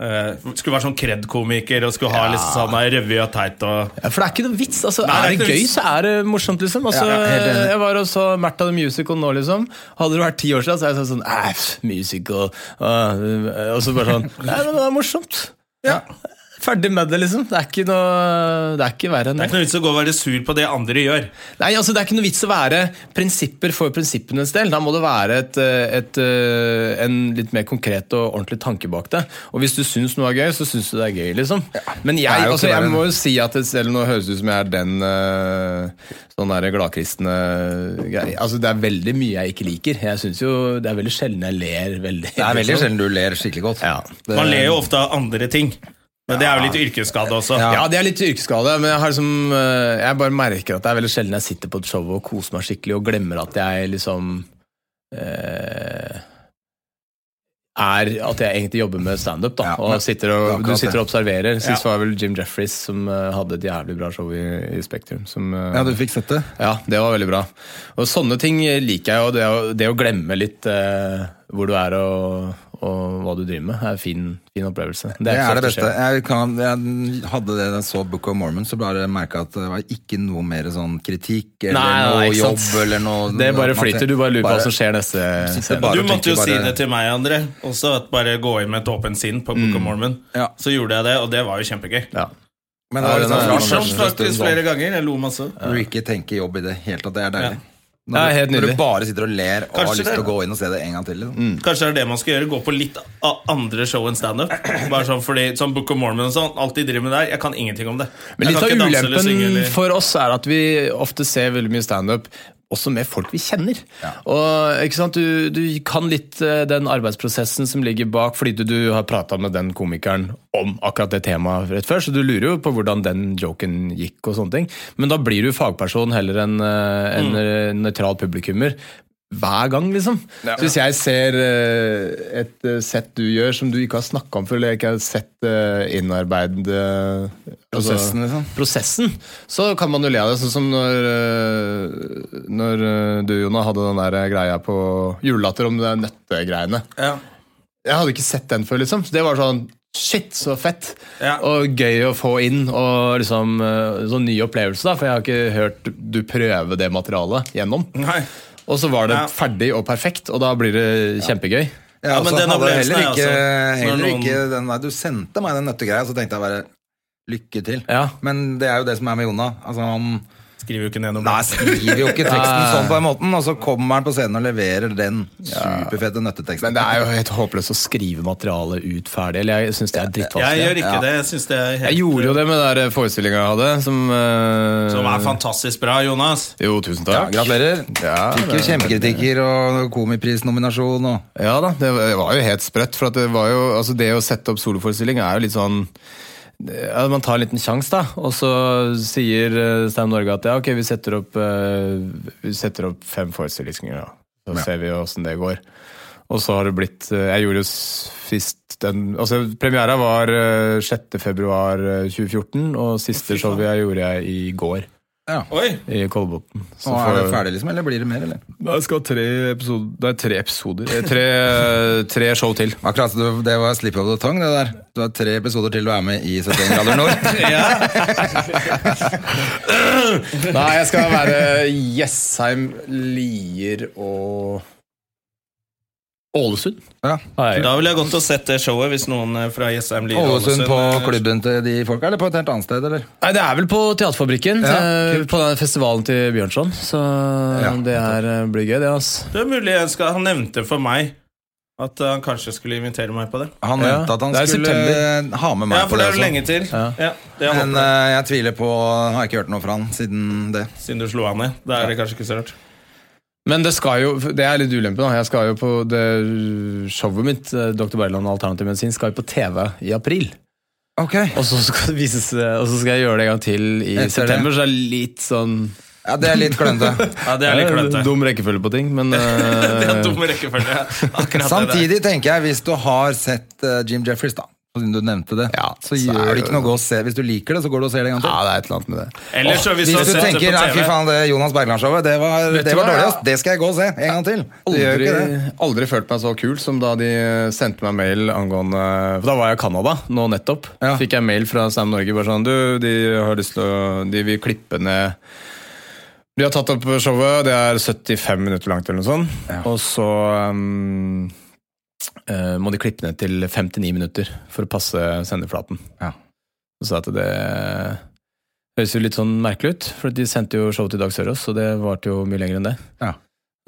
eh, Skulle være sånn kred-komiker og skulle ha Ja. liksom sånn revy og teit og Ja, for det er ikke noe vits. Altså, Nei, er det gøy, så er det morsomt, liksom. Altså, Ja, ja, jeg var og så Märtha the Musical nå, liksom. Hadde det vært ti år siden, så hadde jeg sagt sånn Æh, musical Uh, Og så bare sånn Nei, men det er morsomt. Ja. Ferdig med det, liksom. Det er ikke noe Det er ikke verre enn Det er ikke noe vits å gå og være sur på det andre gjør. Nei, altså Det er ikke noe vits å være prinsipper for prinsippenes del. Da må det være et, eh, et, eh, en litt mer konkret og ordentlig tanke bak det. Og hvis du syns noe er gøy, så syns du det er gøy, liksom. Men jeg, Det altså, jeg må jo si at det selv nå høres ut som jeg er den eh, sånn der gladkristne greie. Altså, det er veldig mye jeg ikke liker. Jeg synes jo Det er veldig sjelden jeg ler veldig. Det er veldig liksom. sjelden du ler skikkelig godt. Ja. Det- Man ler jo ofte av andre ting. Men det er jo litt yrkesskade også. Ja. Ja, det er litt yrkesskade, men jeg, har liksom, eh, jeg bare merker at det er veldig sjelden jeg sitter på et show og koser meg skikkelig og glemmer at jeg liksom eh, er at jeg egentlig jobber med standup. da, Ja, men- og sitter og, Du sitter og observerer. Sist Ja. var vel Jim Jeffries som eh, hadde et jævlig bra show i, i Spektrum. Som, eh, Ja, du fikk sett det? ja, det var veldig bra. Og sånne ting liker jeg, jo. det det å glemme litt eh, hvor du er og, og hva du driver med, er en fin, fin opplevelse. Det er det er det beste. Jeg, kan, jeg hadde det da jeg så Book of Mormon, så bare merka at det var ikke noe mer sånn kritikk eller Nei, nei, noe jobb eller noe Det bare flyter, du bare lurer på hva som skjer neste bare Du måtte jo bare... si det til meg, André. Også at Bare gå inn med et åpent sinn på Book of Mormon. Ja. Så gjorde jeg det, og det var jo kjempegøy. Ja. Men det var er- Morsomt faktisk sånn. flere ganger. Jeg lo masse. Ja. du ikke tenker jobb i det hele tatt. Det er deilig. Når, Ja, du, helt når du bare sitter og ler og har lyst til å gå inn og se det en gang til. Liksom. Kanskje det er det man skal gjøre. Gå på litt andre show enn standup. Sånn fordi sånn Book of Mormon og sånn, alt de driver med der, jeg kan ingenting om det. Men Jeg litt av ulempen for oss er at vi ofte ser veldig mye standup også med folk vi kjenner. Og ikke sant, du, du kan litt eh, den arbeidsprosessen som ligger bak, fordi du, du har prata med den komikeren om akkurat det temaet rett før, så du lurer jo på hvordan den joken gikk og sånne ting. Men da blir du fagperson heller enn eh, en mm. nøytral publikummer. Hver gang, liksom. Så hvis jeg ser uh, et uh, sett du gjør som du ikke har snakka om før, eller ikke har sett uh, innarbeid prosessen, altså- Prosessen, liksom. prosessen, så kan man jo le av det. Sånn som når, når du, Jona, hadde den der greia på julelatter om de nøttegreiene. Ja. Jeg hadde ikke sett den før, liksom. Så det var sånn Shit, så fett! Ja. Og gøy å få inn. Og liksom sånn ny opplevelse, da, for jeg har ikke hørt du prøve det materialet gjennom. Nei. Og så var det Ja. ferdig og perfekt, og da blir det kjempegøy. Ja, men så den opplevelsen heller er ikke, altså- heller noen- ikke den der, Du sendte meg den nøttegreia, så tenkte jeg bare lykke til. Ja. Men det er jo det som er med Jonna. Altså, han Skriver jo ikke ned noe. Nei, skriver jo ikke teksten sånn på den måten, og så kommer han på scenen og leverer den superfete nøtteteksten. Men det er jo helt håpløst å skrive materialet ut ferdig. Eller jeg syns det er drittvanskelig. Jeg gjør ikke Ja. det. Jeg synes det er helt Jeg gjorde jo det med den forestillinga jeg hadde, som uh... Som er fantastisk bra, Jonas. Jo, tusen ja, takk. gratulerer. Ja, Fikk jo kjempekritikker og komiprisnominasjon og Ja da, det var- det var jo helt sprøtt. For at det var jo, altså det å sette opp soloforestilling er jo litt sånn ja, Man tar en liten sjanse, da, og så sier Stein Norge at ja, ok, vi setter opp, eh, vi setter opp fem forestillinger. da. Så ser vi åssen det går. Og så har det blitt eh, Jeg gjorde jo sist den Altså, premiera var eh, 6. februar eh, 2014, og siste showet jeg gjorde jeg i går. Ja. Oi! I Kolbotn. Så Nå er det ferdig, liksom, eller blir det mer? eller? Det, skal tre episoder Det er tre episoder. Eh, Tre, tre show til. Akkurat, Det var slip of the tongue, det der. Du har tre episoder til du er med i 71 grader nord. Nei, jeg skal være Jessheim, Lier og Ålesund. Ja. Da ville jeg gått og sett det showet hvis noen eh, fra Jessheim blir Ålesund på klubben til de folka, eller på et helt annet sted? eller? Nei, Det er vel på Teaterfabrikken. Ja, eh, på festivalen til Bjørnson. Så Ja, det er, eh, blir gøy, det. altså. Det er mulig jeg skal Han nevnte for meg at han kanskje skulle invitere meg på det. Han Ja, at han skulle september. ha med meg Ja, på for det det er også. lenge til. Ja. Ja, det jeg Men uh, jeg. jeg tviler på Har ikke hørt noe fra han siden det. Siden du slo han ned. Da er det kanskje ikke så rart. Men det skal jo, det er litt ulempe. da Jeg skal jo på det showet mitt, eh, Dr. Berland Alternativ medisin, skal jo på TV i april. Ok. Og så skal, det vises, og så skal jeg gjøre det en gang til i Etter det. september, så er det litt sånn Ja, det er litt klønete. Ja, det er litt klønete. Dum rekkefølge på ting, men Det er dum rekkefølge. Det. Samtidig tenker jeg, hvis du har sett eh, Jim Jeffries, da, siden du nevnte det, Ja, så, så gjør det ikke noe å se. Hvis du liker det, så går du og ser det en gang til. Ja, det er et eller annet med det. Eller så hvis, Hvis du tenker nei, fy faen, det Jonas Bergland-showet, det var, det var dårlig, ja. ass. Det skal jeg gå og se en gang til. Aldri, ikke det. aldri følt meg så kul som da de sendte meg mail angående For da var jeg i Canada nå nettopp. Ja. Fikk jeg mail fra Sam Norge bare sånn Du, de har lyst til å De vil klippe ned De har tatt opp showet, det er 75 minutter langt eller noe sånt. Ja. Og så um, må de klippe ned til 59 minutter for å passe sendeflaten. Ja. Så sa at det høres jo litt sånn merkelig ut, for de sendte jo show til Dag Sørås, og det varte jo mye lenger enn det. Ja.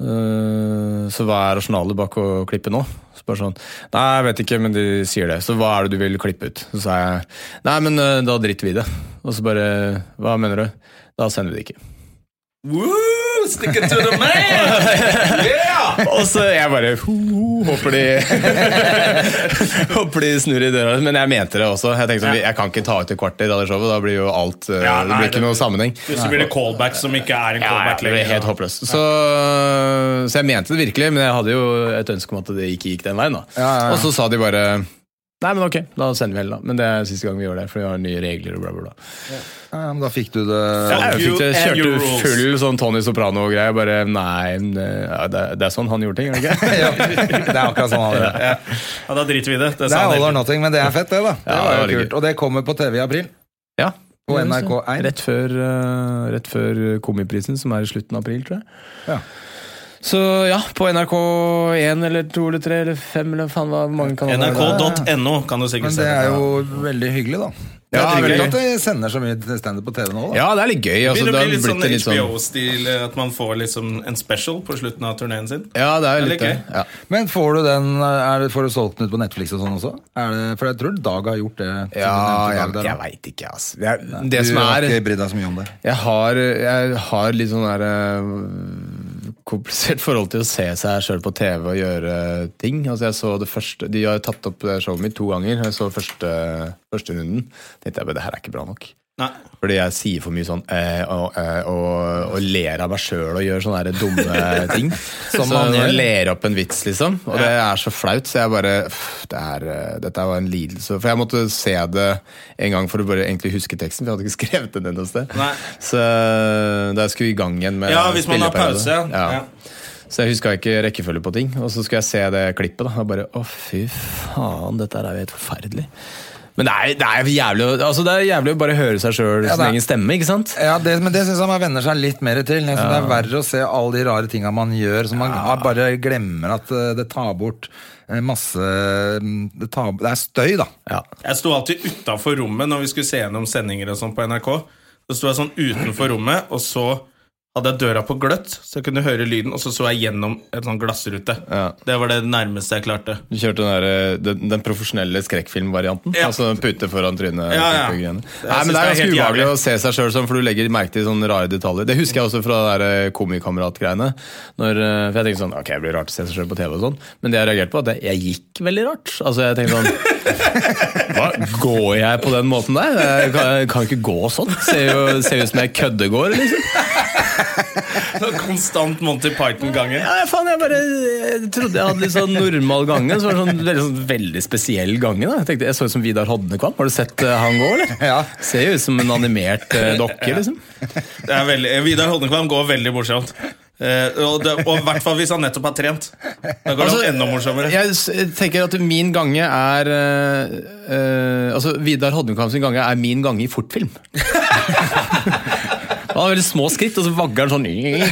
Eh, Så hva er rasjonalet bak å klippe nå? Så bare sånn, Nei, jeg vet ikke, men de sier det. Så hva er det du vil klippe ut? Så sa jeg nei, men eh, da driter vi i det. Og så bare hva mener du? Da sender vi det ikke. Woo! Stick it to the man! Yeah! Og så jeg bare Håper de Håper de snur i døra. Men jeg mente det også. Jeg tenkte sånn, jeg kan ikke ta ut et kvarter av det showet. Da blir jo alt ja, nei, Det blir ikke noe sammenheng. Så blir det callback som ikke er en callback det Ja, lenger. helt håpløst. Så, så jeg mente det virkelig, men jeg hadde jo et ønske om at det ikke gikk den veien. da. Ja, ja, ja. Og så sa de bare Nei, men ok, da sender vi heller, da. Men det er siste gang vi gjør det, for vi har nye regler og bla, bla, bla. Ja, men da fikk du det Ja. Jeg fikk det, kjørte full sånn Tony Soprano-greie. Bare nei, det, ja, det, det er sånn han gjorde ting, er det ikke? ja, Det er akkurat sånn han gjør det. Ja. ja, da driter vi i det. Det, Det er all or nothing, men det er fett, det, da. Det Ja, var jo kult. Og det kommer på TV i april. Ja. På NRK1. Rett før, uh, rett før Komiprisen, som er i slutten av april, tror jeg. Ja. Så ja, på NRK1 eller 2 eller 3 eller 5 eller faen hva mange kanaler det er. NRK.no kan du sikkert se Men det er jo veldig hyggelig, da. Det Ja, er trivelig veldig. at de sender så mye standup på TV nå, da. Ja, det er litt gøy. Altså, det blir litt sånn litt sånn HBO-stil, at man får liksom en special på slutten av turneen sin. Ja, det er jo Det er litt det. gøy. Ja. Men får du den er det, Får du solgt den ut på Netflix og sånn også? Er det, for jeg tror Dag har gjort det. Ja, du jeg, jeg veit ikke, altså. Det, er, det du som har er ikke brydd deg så mye om det. Jeg har, jeg har litt sånn der eh, komplisert forhold til å se seg sjøl på TV og gjøre ting. Altså jeg så det første, De har tatt opp showet mitt to ganger. Jeg så første, første runden. tenkte jeg det her er ikke bra nok. Nei. Fordi jeg sier for mye sånn eh, og, eh, og, og ler av meg sjøl og gjør sånne her dumme ting. Som så man ler opp en vits, liksom. Og det er så flaut, så jeg bare pff, det er, eh, Dette var en lidelse. For jeg måtte se det en gang for å bare egentlig huske teksten, for jeg hadde ikke skrevet den noe sted. Nei. Så da jeg skulle i gang igjen med Ja, hvis man har pause. Ja. Ja. Ja. Så jeg huska ikke rekkefølge på ting. Og så skulle jeg se det klippet, da. Og bare å, fy faen, dette er jo helt forferdelig. Men det er, det er jævlig altså det er jævlig å bare høre seg sjøl Ja, sin egen stemme, ikke sant? Ja, det, Men det syns jeg man venner seg litt mer til. Jeg synes Det er verre å se alle de rare tinga man gjør, som man bare glemmer at eh, det tar bort eh, masse mm, Det, tar, det er støy, da. Ja. Jeg sto alltid utafor rommet når vi skulle se gjennom sendinger og sånn på NRK. Så sto jeg sånn utenfor rommet, og så hadde jeg døra på gløtt, så jeg kunne høre lyden, og så så jeg gjennom en sånn glassrute. Ja. Det var det nærmeste jeg klarte. Du kjørte den, der, eh, den, den profesjonelle skrekkfilmvarianten? Ja. Altså pute foran trynet? Ja, ja. Nei, men Det er ganske ubehagelig å se seg sjøl sånn, for du legger merke til sånne rare detaljer. Det husker jeg også fra det eh, komikamerat-greiene. Eh, For jeg tenkte sånn, ok, det blir rart å se seg sjøl på TV og sånn, men det jeg reagerte på, at jeg gikk veldig rart. Altså, jeg tenkte sånn Hva, Går jeg på den måten der? Jeg kan, kan ikke gå sånn. Ser jo ser ut som jeg køddegår, liksom. Konstant Monty Python-ganger. Ja, faen, jeg bare jeg trodde jeg hadde litt sånn normal gange. Så var det sånn veldig, sånn, veldig spesiell gange. da Jeg tenkte, jeg så ut som Vidar Hodnekvam. Har du sett uh, han gå, eller? Ja. Ser jo ut som en animert uh, dokke, liksom. Det er veldig, Vidar Hodnekvam går veldig morsomt. Uh, og, det, og i hvert fall hvis han nettopp har trent. Da går Altså, det enda morsommere. Jeg tenker at min gange er uh, uh, Altså, Vidar Hodnekvam sin gange er min gange i fortfilm. Han har veldig små skritt, og så vagger han sånn.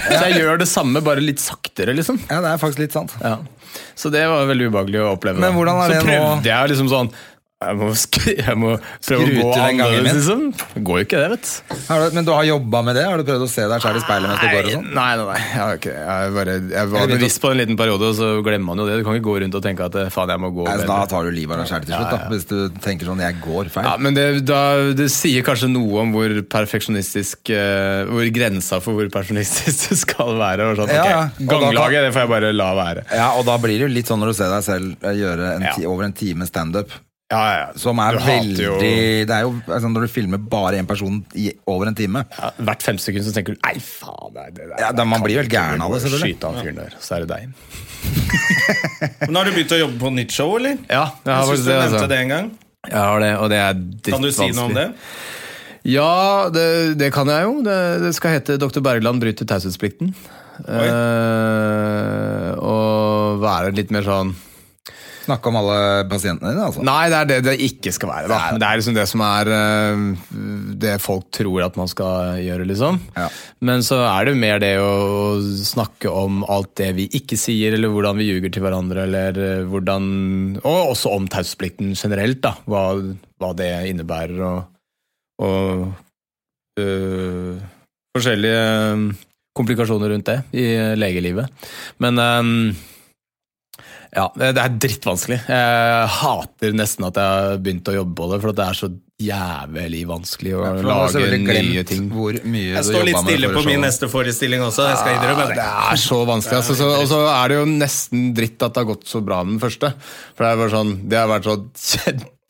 Så jeg gjør det samme, bare litt saktere, liksom. Ja, det er faktisk litt sant. Ja. Så det var veldig ubehagelig å oppleve. Men hvordan er så det nå? prøvde jeg liksom sånn jeg må, sk jeg må prøve Skru å gå annerledes, liksom. Det går jo ikke, det, vet du. Men du har jobba med det? Har du prøvd å se deg sjøl i speilet mens du går og sånn? Nei, nei, nei. Jeg, ikke, jeg, bare, jeg var Jeg bevisst på en liten periode, og så glemmer man jo det. Du kan ikke gå rundt og tenke at eh, faen, jeg må gå Nei, så da tar du livet av deg sjøl til slutt, Ja, da. Hvis du tenker sånn 'jeg går feil'. Ja, men det, da, det sier kanskje noe om hvor perfeksjonistisk uh, Hvor grensa for hvor perfeksjonistisk du skal være. Og sånn, Ja, ja. Kan- Ganglaget, det får jeg bare la være. Ja, og da blir det jo litt sånn når du ser deg selv eh, gjøre en Ja. ti, over en time standup. Ja, ja. Som er Du veldig jo- Det er jo altså, Når du filmer bare én person i over en time Ja, hvert fem sekunder så tenker du Nei, faen, det, det, det, Ja, da man blir vel gæren av det, selvfølgelig. Skyte av fyren der, så er det deg. Men har du begynt å jobbe på nytt show, eller? Ja, jeg har Jeg synes du det. nevnte Altså. det en gang. Jeg har det, og det er Kan du si noe om det? Ja, det, det kan jeg jo. Det, det skal hete 'Dr. Bergland bryter taushetsplikten'. Uh, og være litt mer sånn Snakke om alle pasientene dine, altså. Nei, det er det det ikke skal være. da Det er liksom det som er eh, det folk tror at man skal gjøre, liksom. Ja. Men så er det jo mer det å snakke om alt det vi ikke sier, eller hvordan vi ljuger til hverandre, eller eh, hvordan Og også om taushetsplikten generelt, da. Hva, hva det innebærer, og, og øh, forskjellige øh, komplikasjoner rundt det i legelivet. Men øhm, ja, det er drittvanskelig. Jeg hater nesten at jeg har begynt å jobbe på det, for det er så jævlig vanskelig å For lage nye ting. hvor mye Jeg står litt stille på min neste forestilling også. Jeg skal innrømme det. det er så vanskelig. Altså, så, og så er det jo nesten dritt at det har gått så bra med den første. For det, er bare sånn, det har vært så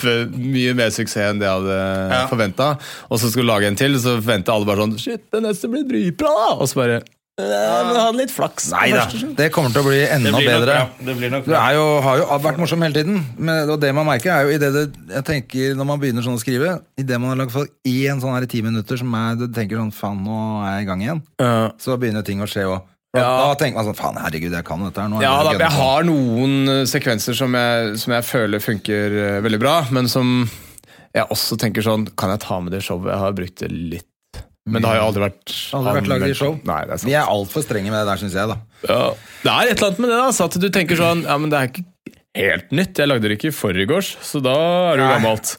kjempemye mer suksess enn det jeg hadde Ja. forventa. Og så skulle du lage en til, så forventa alle bare sånn Shit, den neste blir dritbra! da!» Og så bare «Ja, men hadde litt flaks. Nei da, det kommer til å bli Det enda blir nok bedre. Det blir nok Du er jo, har jo vært morsom hele tiden, men, og det man merker er jo i det det, jeg tenker Når man begynner sånn å skrive, i det man har lagt for én sånn her i ti minutter som er, du tenker sånn faen, nå er jeg i gang igjen, Ja. så begynner ting å skje òg. Ja. da tenker man sånn faen, herregud, jeg kan dette her nå. Ja, jeg da, jeg har noen eh, sekvenser som jeg, som jeg føler funker eh, veldig bra, men som jeg også tenker sånn Kan jeg ta med det showet? Jeg har brukt det litt. Men det har jo aldri vært Aldri vært laget i show. Nei, det er sant. Vi er altfor strenge med det der, syns jeg, da. Ja. Det er et eller annet med det, altså, at du tenker sånn Ja, men det er ikke helt nytt. Jeg lagde det ikke i forgårs, så da er det jo Nei. gammelt.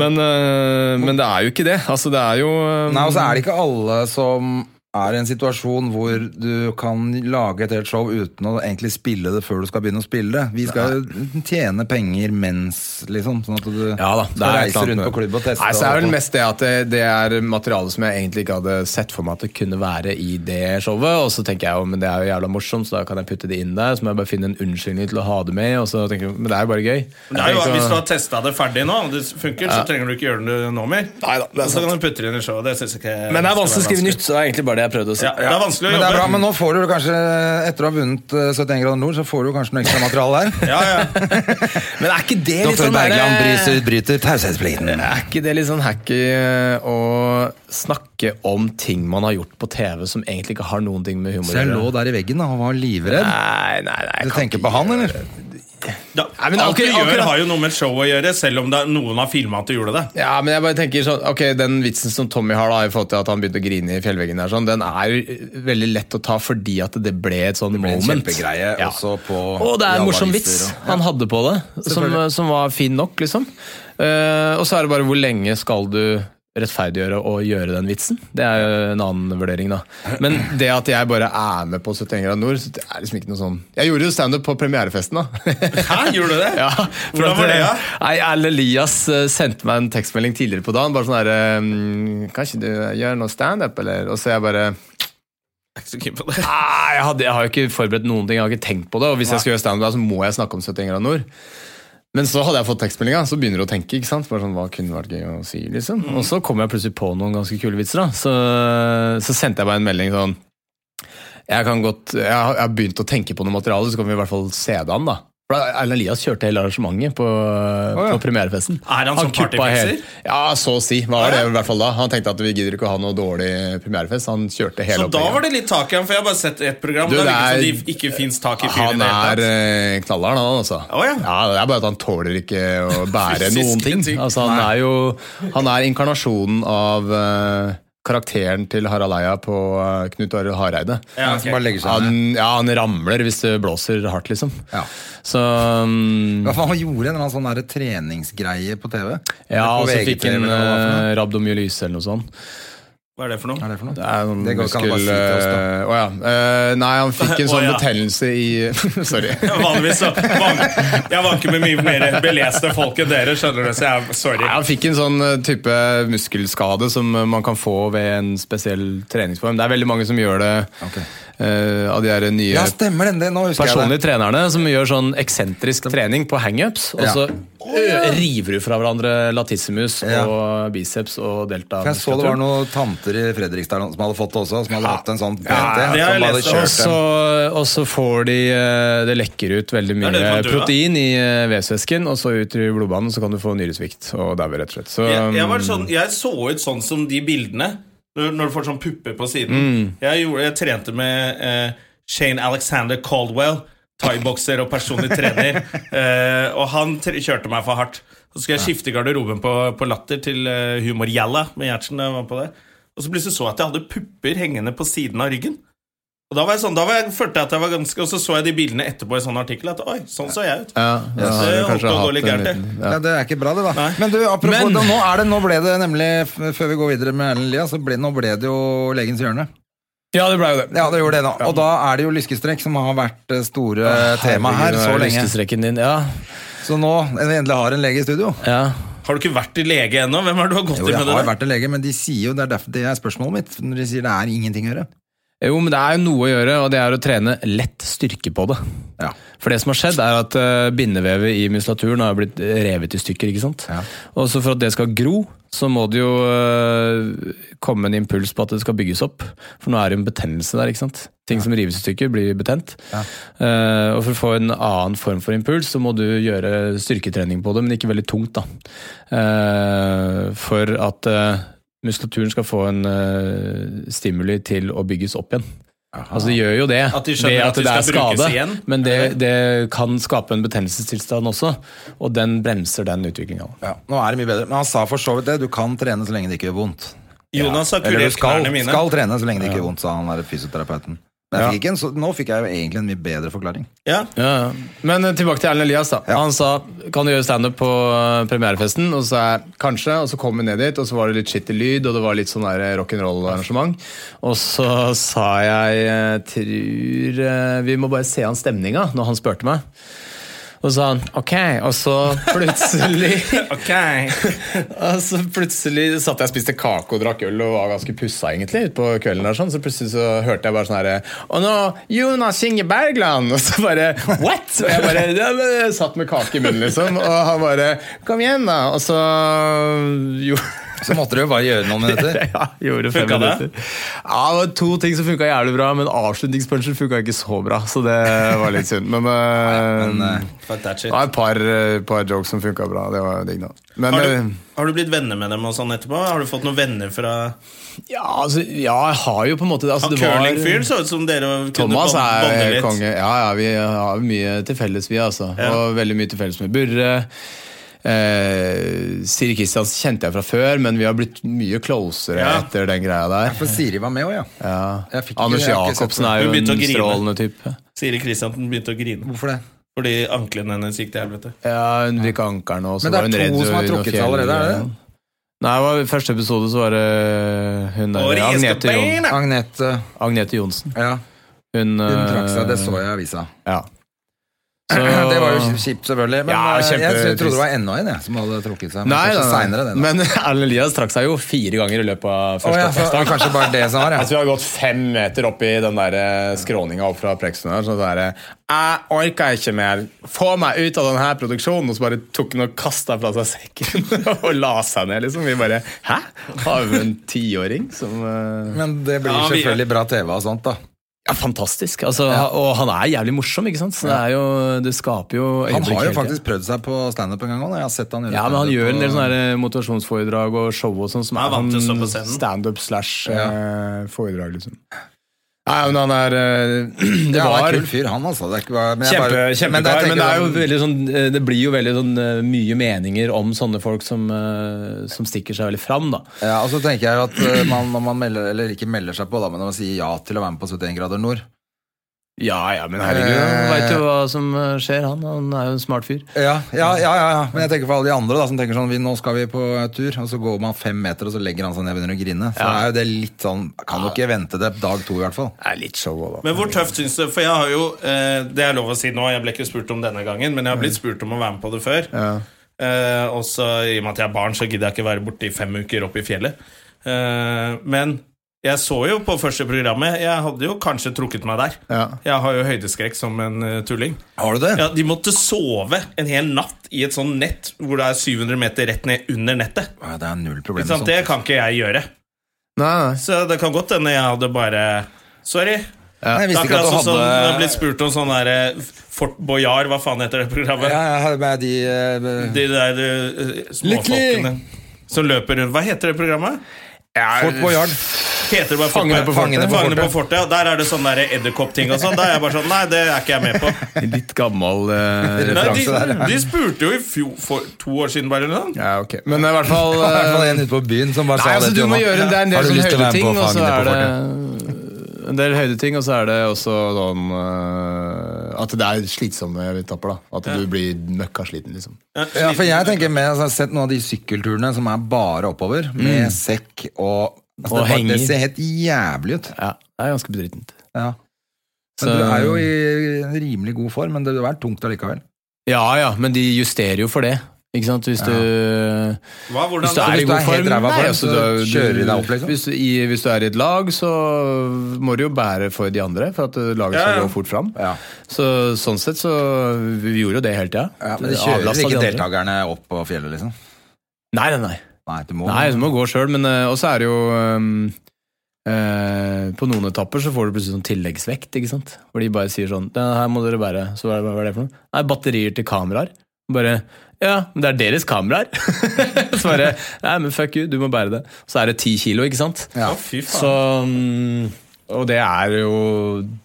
Men, øh, men det er jo ikke det. Altså, det er jo øh, Nei, og så er det ikke alle som er i en situasjon hvor du kan lage et helt show uten å egentlig spille det før du skal begynne å spille det. Vi skal jo tjene penger mens, liksom. Sånn at du ja da, skal er reise rundt på klubb og teste. Nei, så er og- vel mest det at det, det er materiale som jeg egentlig ikke hadde sett for meg at det kunne være i det showet. Og så tenker jeg jo, men det er jo jævla morsomt, så da kan jeg putte det inn der. Så må jeg bare finne en unnskyldning til å ha det med. Og så tenker jeg, men det er jo bare gøy. Det er jo, hvis du har testa det ferdig nå, og det funker, så trenger du ikke gjøre det nå mer. Neida, det er sant. så kan du putte det inn i showet. Det syns jeg ikke Men det er vanskelig å skrive nytt, så det er egentlig bare det jeg prøvde å si. Ja, det er vanskelig å Men det er bra, jobbe. men nå får du kanskje, etter å ha vunnet eh, 71 grader nord, så får du kanskje noe ekstra materiale der. Ja, ja. Men er ikke det litt Doktor sånn Bergland bryter, bryter taushetsplikten. Er ikke det litt sånn hacky eh, å snakke om ting man har gjort på TV som egentlig ikke har noen ting med humor Så jeg lå der i veggen da, og var livredd. Nei, nei, nei. Du tenker på han, eller? Da, Nei, men alt du gjør, akkurat- har jo noe med show å gjøre, selv om det, noen har filma at du gjorde det. Ja, men jeg bare tenker sånn Ok, den vitsen som Tommy har da i forhold til at han begynte å grine i fjellveggen der, sånn, den er jo veldig lett å ta fordi at det ble et sånn ble moment. kjempegreie også på- Og det er en morsom vits og- han hadde på det, som, som var fin nok, liksom. Uh, og så er det bare hvor lenge skal du rettferdiggjøre å gjøre den vitsen? Det er jo en annen vurdering, da. Men det at jeg bare er med på 71 grader nord, det er liksom ikke noe sånn Jeg gjorde jo standup på premierefesten, da. Hæ, gjorde du det? Ja, Hvordan var det, eh, da? Nei, Erlend Elias eh, sendte meg en tekstmelding tidligere på dagen. Bare sånn herre Kanskje Kan ikke du gjøre noe standup, eller? Og så jeg bare Jeg er. Nei, jeg, hadde, jeg har jo ikke forberedt noen ting, jeg har ikke tenkt på det. Og hvis jeg skal gjøre standup, så må jeg snakke om 71 grader nord. Men så hadde jeg fått tekstmeldinga, så begynner du å tenke. ikke sant? Bare sånn, Hva kunne vært gøy å si? liksom? Og så kom jeg plutselig på noen ganske kule vitser. da. Så, så sendte jeg bare en melding sånn Jeg, kan godt, jeg, har, jeg har begynt å tenke på noe materiale, så kan vi i hvert fall se det an. da. Erlend Elias kjørte hele arrangementet på, ja. på premierefesten. Er han han som partyfikser? Ja, så å si. Var det i hvert fall da. Han tenkte at vi gidder ikke å ha noe dårlig premierefest. Han kjørte hele Så da var det litt tak i ham, for jeg har bare sett ett program. Du, det er det som det ikke fins tak i fyren Han er eh, knallhard, han altså. Oh, ja. Det er bare at han tåler ikke å bære noen ting. ting. Altså, han er jo Han er inkarnasjonen av eh, karakteren til Harald Eia på eh, Knut Arild Hareide. Ja, Han ok. som bare legger seg. Han, ja, han ramler hvis det blåser hardt, liksom. Ja. Så um, Hva faen, Han gjorde en eller annen sånn der treningsgreie på TV. Ja, På og så fikk han uh, rabdomyolyse eller noe sånt. Hva er det for noe? Hva er det for noe? Det er noen Det går, muskel... bare si til oss, da. eh, Å ja. Uh, nei, han fikk en sånn sånn ja. betennelse i Sorry. Vanligvis så van... Jeg vanker med mye mer beleste folk enn dere, skjønner du, så jeg er sorry. Nei, Han fikk en sånn eh, type muskelskade som eh, man kan få ved en spesiell treningsform. Det er veldig mange som gjør det Ok. Eh, av de der nye Ja, stemmer den. det, jeg personlige det. trenerne som gjør sånn eksentrisk trening på hangups. Og Ja. så ø, river du fra hverandre latissimus Ja. og biceps og delta. For jeg så det var noen tanter i Fredrikstad som hadde fått det også, som hadde hatt en sånn PT. det. Og så, så får de eh, Det lekker ut veldig mye det da? protein i eh, vevsvæsken, og så ut i blodbanen, så kan du få nyresvikt og daue, rett og slett. Så, Jeg, jeg, var sånn, jeg så ut sånn som de bildene når, du får sånn pupper på siden. Jeg, gjorde, jeg trente med eh, Shane Alexander Caldwell, thaibokser og personlig trener. eh, og han kjørte meg for hardt. Så skulle jeg skifte garderoben på, på Latter til eh, Humor-Jalla med Gjertsen. det. Og så plutselig så jeg at jeg hadde pupper hengende på siden av ryggen. Og da var jeg sånn, da var jeg, følte jeg at jeg var ganske Og så så jeg de bildene etterpå i sånn artikkel. At oi, sånn så jeg ut. ja, ja, har det du holdt kanskje å gå litt gærent, liten- Ja, ja. Det er ikke bra, det, da. Nei. Men du, apropos, Men- da, nå, er det, nå ble det nemlig, før vi går videre med Erlend Elias, så ble, nå ble det jo Legens hjørne. ja, det ble jo det. Ja, det gjorde det da. Og da er det jo lyskestrekk som har vært store store tema her så lenge. Lyskestrekken din, ja. Så nå vi endelig har en lege i studio. ja. Har du ikke vært til lege ennå? Hvem har du gått Jo, jeg med det? har der? vært i lege, men de sier jo, det er derfor det er spørsmålet mitt. Når de sier det er ingenting å gjøre. Jo, men det er jo noe å gjøre, og det er å trene lett styrke på det. Ja. For det som har skjedd, er at eh, bindevevet i muskulaturen har blitt revet i stykker. ikke sant? Ja. Og så for at det skal gro, så må det jo eh, komme en impuls på at det skal bygges opp. For nå er det jo en betennelse der. ikke sant? Ting som rives i stykker, blir betent. Eh, og for å få en annen form for impuls, så må du gjøre styrketrening på det, men ikke veldig tungt. da. For at muskulaturen skal få en uh, stimuli til å bygges opp igjen. Altså Det gjør jo det At de ved at at de det er skade, igjen? men det, det kan skape en betennelsestilstand også, og den bremser den utviklinga. Ja, nå er det mye bedre. Men han sa for så vidt det. Du kan trene så lenge det ikke gjør vondt. Jonas har Eller du kurert skal, knærne mine. skal trene så lenge det ikke gjør vondt, sa han der fysioterapeuten. Men jeg fikk en, så, nå fikk jeg jo egentlig en mye bedre forklaring. Ja. Ja, ja. Men eh, tilbake til Erlend Elias. da Ja. Han sa kan du gjøre standup på eh, premierefesten, og så er kanskje. Og så kom vi ned dit, og så var det litt skittig lyd, og det var litt sånn rock'n'roll-arrangement. Og så sa jeg eh, tror eh, vi må bare se an stemninga, når han spurte meg. Og så sa han ok, og så plutselig Ok. Og så plutselig satt jeg og spiste kake og drakk øl og var ganske pussa egentlig utpå kvelden. der sånn, Så plutselig så hørte jeg bare sånn herre Og nå Jonas Inge Bergland! Og så bare What?! Og jeg bare jeg satt med kake i munnen, liksom. Og han bare Kom igjen, da! Og så jo, Så måtte du jo bare gjøre noen minutter. ja, gjorde fem Funka det? minutter. Ja, det var to ting som funka jævlig bra, men avslutningspunchen funka ikke så bra. Så det var litt synd. Men, eh, Men, uh, det var et par, eh, par jokes som funka bra. Det var digg, da. Men Har du, har du blitt venner med dem og sånn etterpå? Har du fått noen venner fra ja, altså, ja, jeg har jo på en måte altså, Han det var- curlingfyren så ut som dere kunne Thomas bonde er litt. konge. Ja, ja, vi har mye til felles, vi, altså. Ja. Og veldig mye til felles med Burre. Eh, Siri Kristians kjente jeg fra før, men vi har blitt mye closere Ja. etter den greia der. For Siri var med òg, ja. Ja. Anders Jacobsen er jo en strålende type. Siri Kristiansen begynte å grine Hvorfor det? fordi anklene hennes gikk til helvete. Ja, hun fikk ankelen og så Men det er to som har trukket seg allerede, er det det? Nei, det var, i første episode så var det hun der, Agnete, Jon, Agnete Agnete Johnsen. Ja, Hun, hun trakk seg. Det eh, så jeg i avisa. Ja. Så- Det var jo kjipt, selvfølgelig. Men Ja, kjempe... jeg trodde det var enda en jeg, som hadde trukket seg. Men Nei, kanskje nei, nei. senere, det. Men Erlend Elias trakk seg jo fire ganger i løpet av første første ja, så, kanskje bare det som var, Jeg ja. tror jeg har gått fem meter opp i den der eh, skråninga opp fra Plexen her. det er, Jeg orker ikke mer. Få meg ut av denne produksjonen! Og så bare tok han og kasta fra seg sekken og la seg ned, liksom. Vi bare Hæ? Har vi en tiåring som uh... Men det blir Ja, vi- selvfølgelig bra TV av sånt, da. Ja, fantastisk. Altså, Og han er jævlig morsom, ikke sant? Så det, er jo, det skaper jo Han har jo faktisk prøvd seg på standup en gang òg. Ja, men han gjør en del sånne motivasjonsforedrag og show og sånn som er er standup slash eh, foredrag, liksom. Nei, men han er eh, Det Ja, var en kul fyr, han altså. Det ikke men Kjempe, bare- kjempekar, men men, det jo veldig sånn eh, Det blir jo veldig sånn eh, mye meninger om sånne folk som, som stikker seg veldig fram, da. Ja, og så tenker jeg at man, når man melder, eller ikke melder seg på, da, men når man sier ja til å være med på 71 grader nord Ja, ja, men herregud, han veit jo hva som eh, skjer, han. Han er jo en smart fyr. ja, ja, ja, ja. Men jeg tenker for alle de andre da, som tenker sånn vi, Nå skal vi på tur, og så går man fem meter, og så legger han seg ned og begynner å grine. Så Ja. er jo det litt sånn Kan du ikke vente til dag to, i hvert fall. Det er litt show da. Men hvor tøft syns du For jeg har jo eh, Det er lov å si nå, jeg ble ikke spurt om denne gangen, men jeg har blitt spurt om å være med på det før. Ja. Eh, og så i og med at jeg er barn, så gidder jeg ikke være borte i fem uker oppe i fjellet. Eh, men jeg så jo på første programmet Jeg hadde jo kanskje trukket meg der. Ja. Jeg har jo høydeskrekk som en eh, tulling. Har du det? Ja, De måtte sove en hel natt i et sånn nett hvor det er 700 meter rett ned under nettet. Ja, det er null problem sånt. Det kan ikke jeg gjøre. Nei, nei. Så det kan godt hende jeg hadde bare Sorry. Nei, jeg Det visste ikke akkurat at sånn hadde... Sånn, jeg blitt spurt om sånn der Fort Boyard, hva faen heter det programmet? Ja, jeg har med de eh, De der uh, småfolkene som løper rundt. Hva heter det programmet? Fort Boyard. Heter det bare Fangene på fortet. Fangene på, fortet. Ja. Der er det sånn der edderkoppting og sånn. Da er jeg bare sånn Nei, det er ikke jeg med på. Litt gammel eh, Nei, Referanse de, der, ja. de spurte jo i fjor, for to år siden bare. Eller noe. Ja, ok. Men i hvert fall Det var i hvert fall eh, en ute på byen som bare Nei, sa altså det du må Jonas. gjøre Det er en del Har du sånn lyst til å være med høydeting, på og så Fangene er på det fortet? en del høydeting, og så er det også sånn uh, At det er slitsomme etapper. da At du blir møkkasliten, liksom. Ja, for jeg tenker med, altså, Jeg har sett noen av de sykkelturene som er bare oppover, med sekk og altså, Og det, henger. det ser helt jævlig ut. Ja, det er ganske bedrittent. Ja. Men Så- du er jo i rimelig god form, men det er tungt allikevel. Ja ja, men de justerer jo for det. Ikke sant? Hvis du Hva, hvordan Hvis du er hvis i god er helt form, nei, altså, så du- kjører de deg opp, liksom. Hvis, du- i, hvis du er i et lag, så må du jo bære for de andre, for at laget Ja, skal ja. gå fort fram. Ja. Så sånn sett så Vi gjorde jo det hele tida. Ja, men de kjører ikke de deltakerne opp på fjellet, liksom? Nei, nei, nei. Nei, du må Nei, du må gå sjøl, men eh, også er det jo um, uh, På noen etapper så får du plutselig sånn tilleggsvekt, ikke sant? Hvor de bare sier sånn «Det her må dere bære. Så hva er det, hva er det for noe? Nei, batterier til kameraer. Bare Ja, men det er deres kameraer! så bare Nei, men fuck you, du må bære det. Så er det ti kilo, ikke sant? Ja. Å, fy faen. Så mm, Og det er jo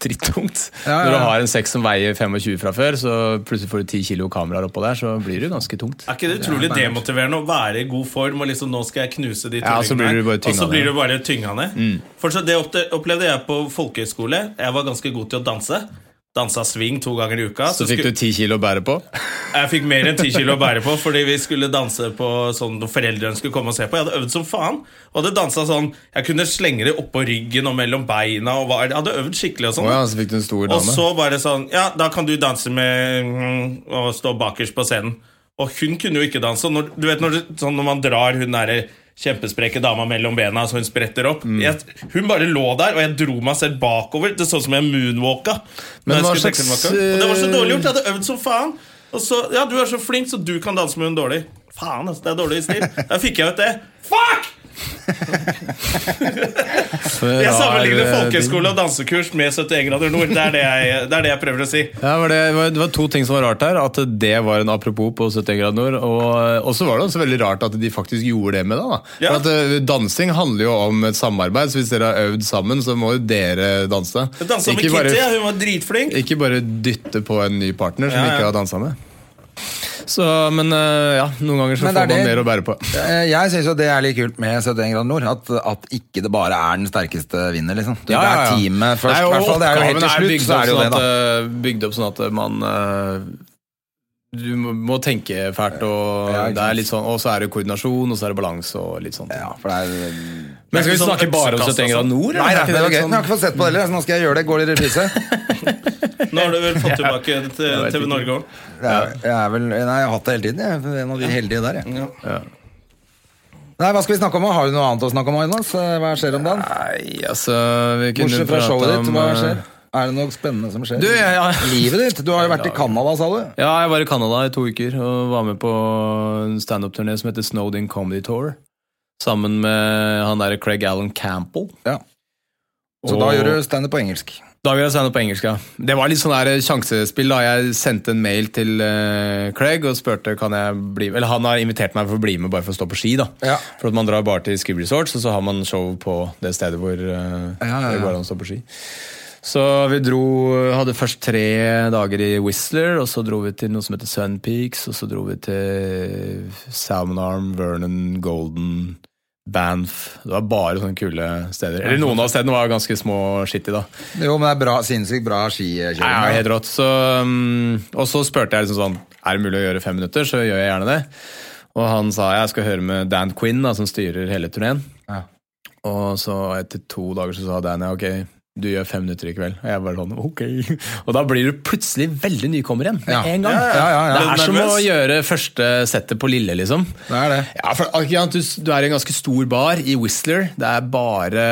drittungt. Ja, ja, Når du har en sekk som veier 25 fra før, så plutselig får du 10 kilo kameraer oppå der, så blir det jo ganske tungt. Er ikke det utrolig demotiverende å være i god form og liksom nå skal jeg knuse de tullingene så blir du bare og så blir du bare tynga ned? For det opplevde jeg på folkehøyskole. Jeg var ganske god til å danse. Dansa swing to ganger i uka. Så fikk du ti kilo å bære på. Jeg fikk mer enn ti kilo å bære på fordi vi skulle danse på sånn foreldrene skulle komme og se på. Jeg hadde øvd som faen. Og hadde dansa sånn Jeg kunne slenge det oppå ryggen og mellom beina. Og var, jeg hadde øvd skikkelig og sånn. Oh ja, så fikk du en stor Og så bare sånn Ja, da kan du danse med mm, Og stå bakerst på scenen. Og hun kunne jo ikke danse. Når, du vet når, sånn når man drar hun derre kjempesprekke dama mellom bena så hun spretter opp. Mm. Jeg, hun bare lå der, og jeg dro meg selv bakover. Det så ut som jeg moonwalka. Men hva slags. Og det var så dårlig gjort. Jeg hadde øvd som faen. Og så, ja, du er så flink, så du kan danse med hun dårlig. Faen, altså, det er dårlig stil. Da fikk jeg ut det. Fuck! Jeg sammenligner folkehøyskole og dansekurs med 71 grader nord. Det er det jeg, det er det jeg prøver å si. Ja, var det, var- det var to ting som var rart her. At det var en apropos på 71 grader nord. Og så var det også veldig rart at de faktisk gjorde det med det. Ja. At eh, Dansing handler jo om et samarbeid, så hvis dere har øvd sammen, så må jo dere danse. Jeg dansa med Kitty, hun var dritflink. Ikke bare dytte på en ny partner som Ja, ja. ikke har dansa med. Så, men eh, ja, noen ganger så får er man det- mer å bære på. Eh, Jeg syns jo det er litt kult med 71 grader nord. At, at ikke det bare er den sterkeste vinner, liksom. Det, Ja, ja, ja. det er teamet først, Nei, og fall. Det er jo helt til slutt, så er det jo opp det, da. sånn at, eh, Bygd opp sånn at man Du må, tenke fælt, og Ja, det er litt sånn Og så er det koordinasjon, og så er det balanse og litt sånn. Ja, for det er Men skal vi sånn snakke bare om 71 grader nord? Nei, det, Er ikke det sånn- Jeg har ikke fått sett på det heller, så nå skal jeg gjøre det. Går det i reprise? Nå har du vel fått tilbake til TV Norge òg. Jeg, jeg vel Nei, jeg har hatt det hele tiden. Jeg er en av de heldige der, jeg. Ja. Nei, hva skal vi snakke om? Har du noe annet å snakke om, Jonas? Hva skjer om dagen? Nei, altså vi kunne Bortsett fra showet om, ditt, hva eh, skjer? Er det noe spennende som skjer? Du, ja, ja. Livet ditt? Du har jo vært i Canada, sa du? ja, jeg var i Canada i to uker og var med på en standup-turné som heter Snowden Comedy Tour. Sammen med han derre Craig Allen Campbell. Ja. Så Og- da gjør du standup på engelsk. Da vil jeg sende på engelsk, ja. Det var litt sånn der sjansespill. da Jeg sendte en mail til uh, Craig og spurte kan jeg bli Eller han har invitert meg for å bli med bare for å stå på ski. da Ja. For at Man drar bare til Ski Resorts, og så har man show på det stedet hvor ja, ja. det går an å stå på ski. Så vi dro Hadde først tre dager i Whistler, og så dro vi til noe som heter Sun Peaks, og så dro vi til Salmon Arm, Vernon, Golden, Banff. Det var bare sånne kule steder. Eller noen av stedene var ganske små shitty, da. Jo, men det er bra, sinnssykt bra skikjøring. Ja, helt rått. Så, um, og så spurte jeg liksom sånn Er det mulig å gjøre fem minutter, så gjør jeg gjerne det. Og han sa jeg skal høre med Dan Quinn, da, som styrer hele turneen. Ja. Og så etter to dager så sa Dan ja, ok, du gjør fem minutter i kveld. Og jeg bare sånn, ok. Og da blir du plutselig veldig nykommer igjen med Ja. en gang. Ja, ja, ja, ja. Det er som å gjøre første settet på Lille, liksom. Det er det. Ja, for du, du er i en ganske stor bar i Whistler. Det er bare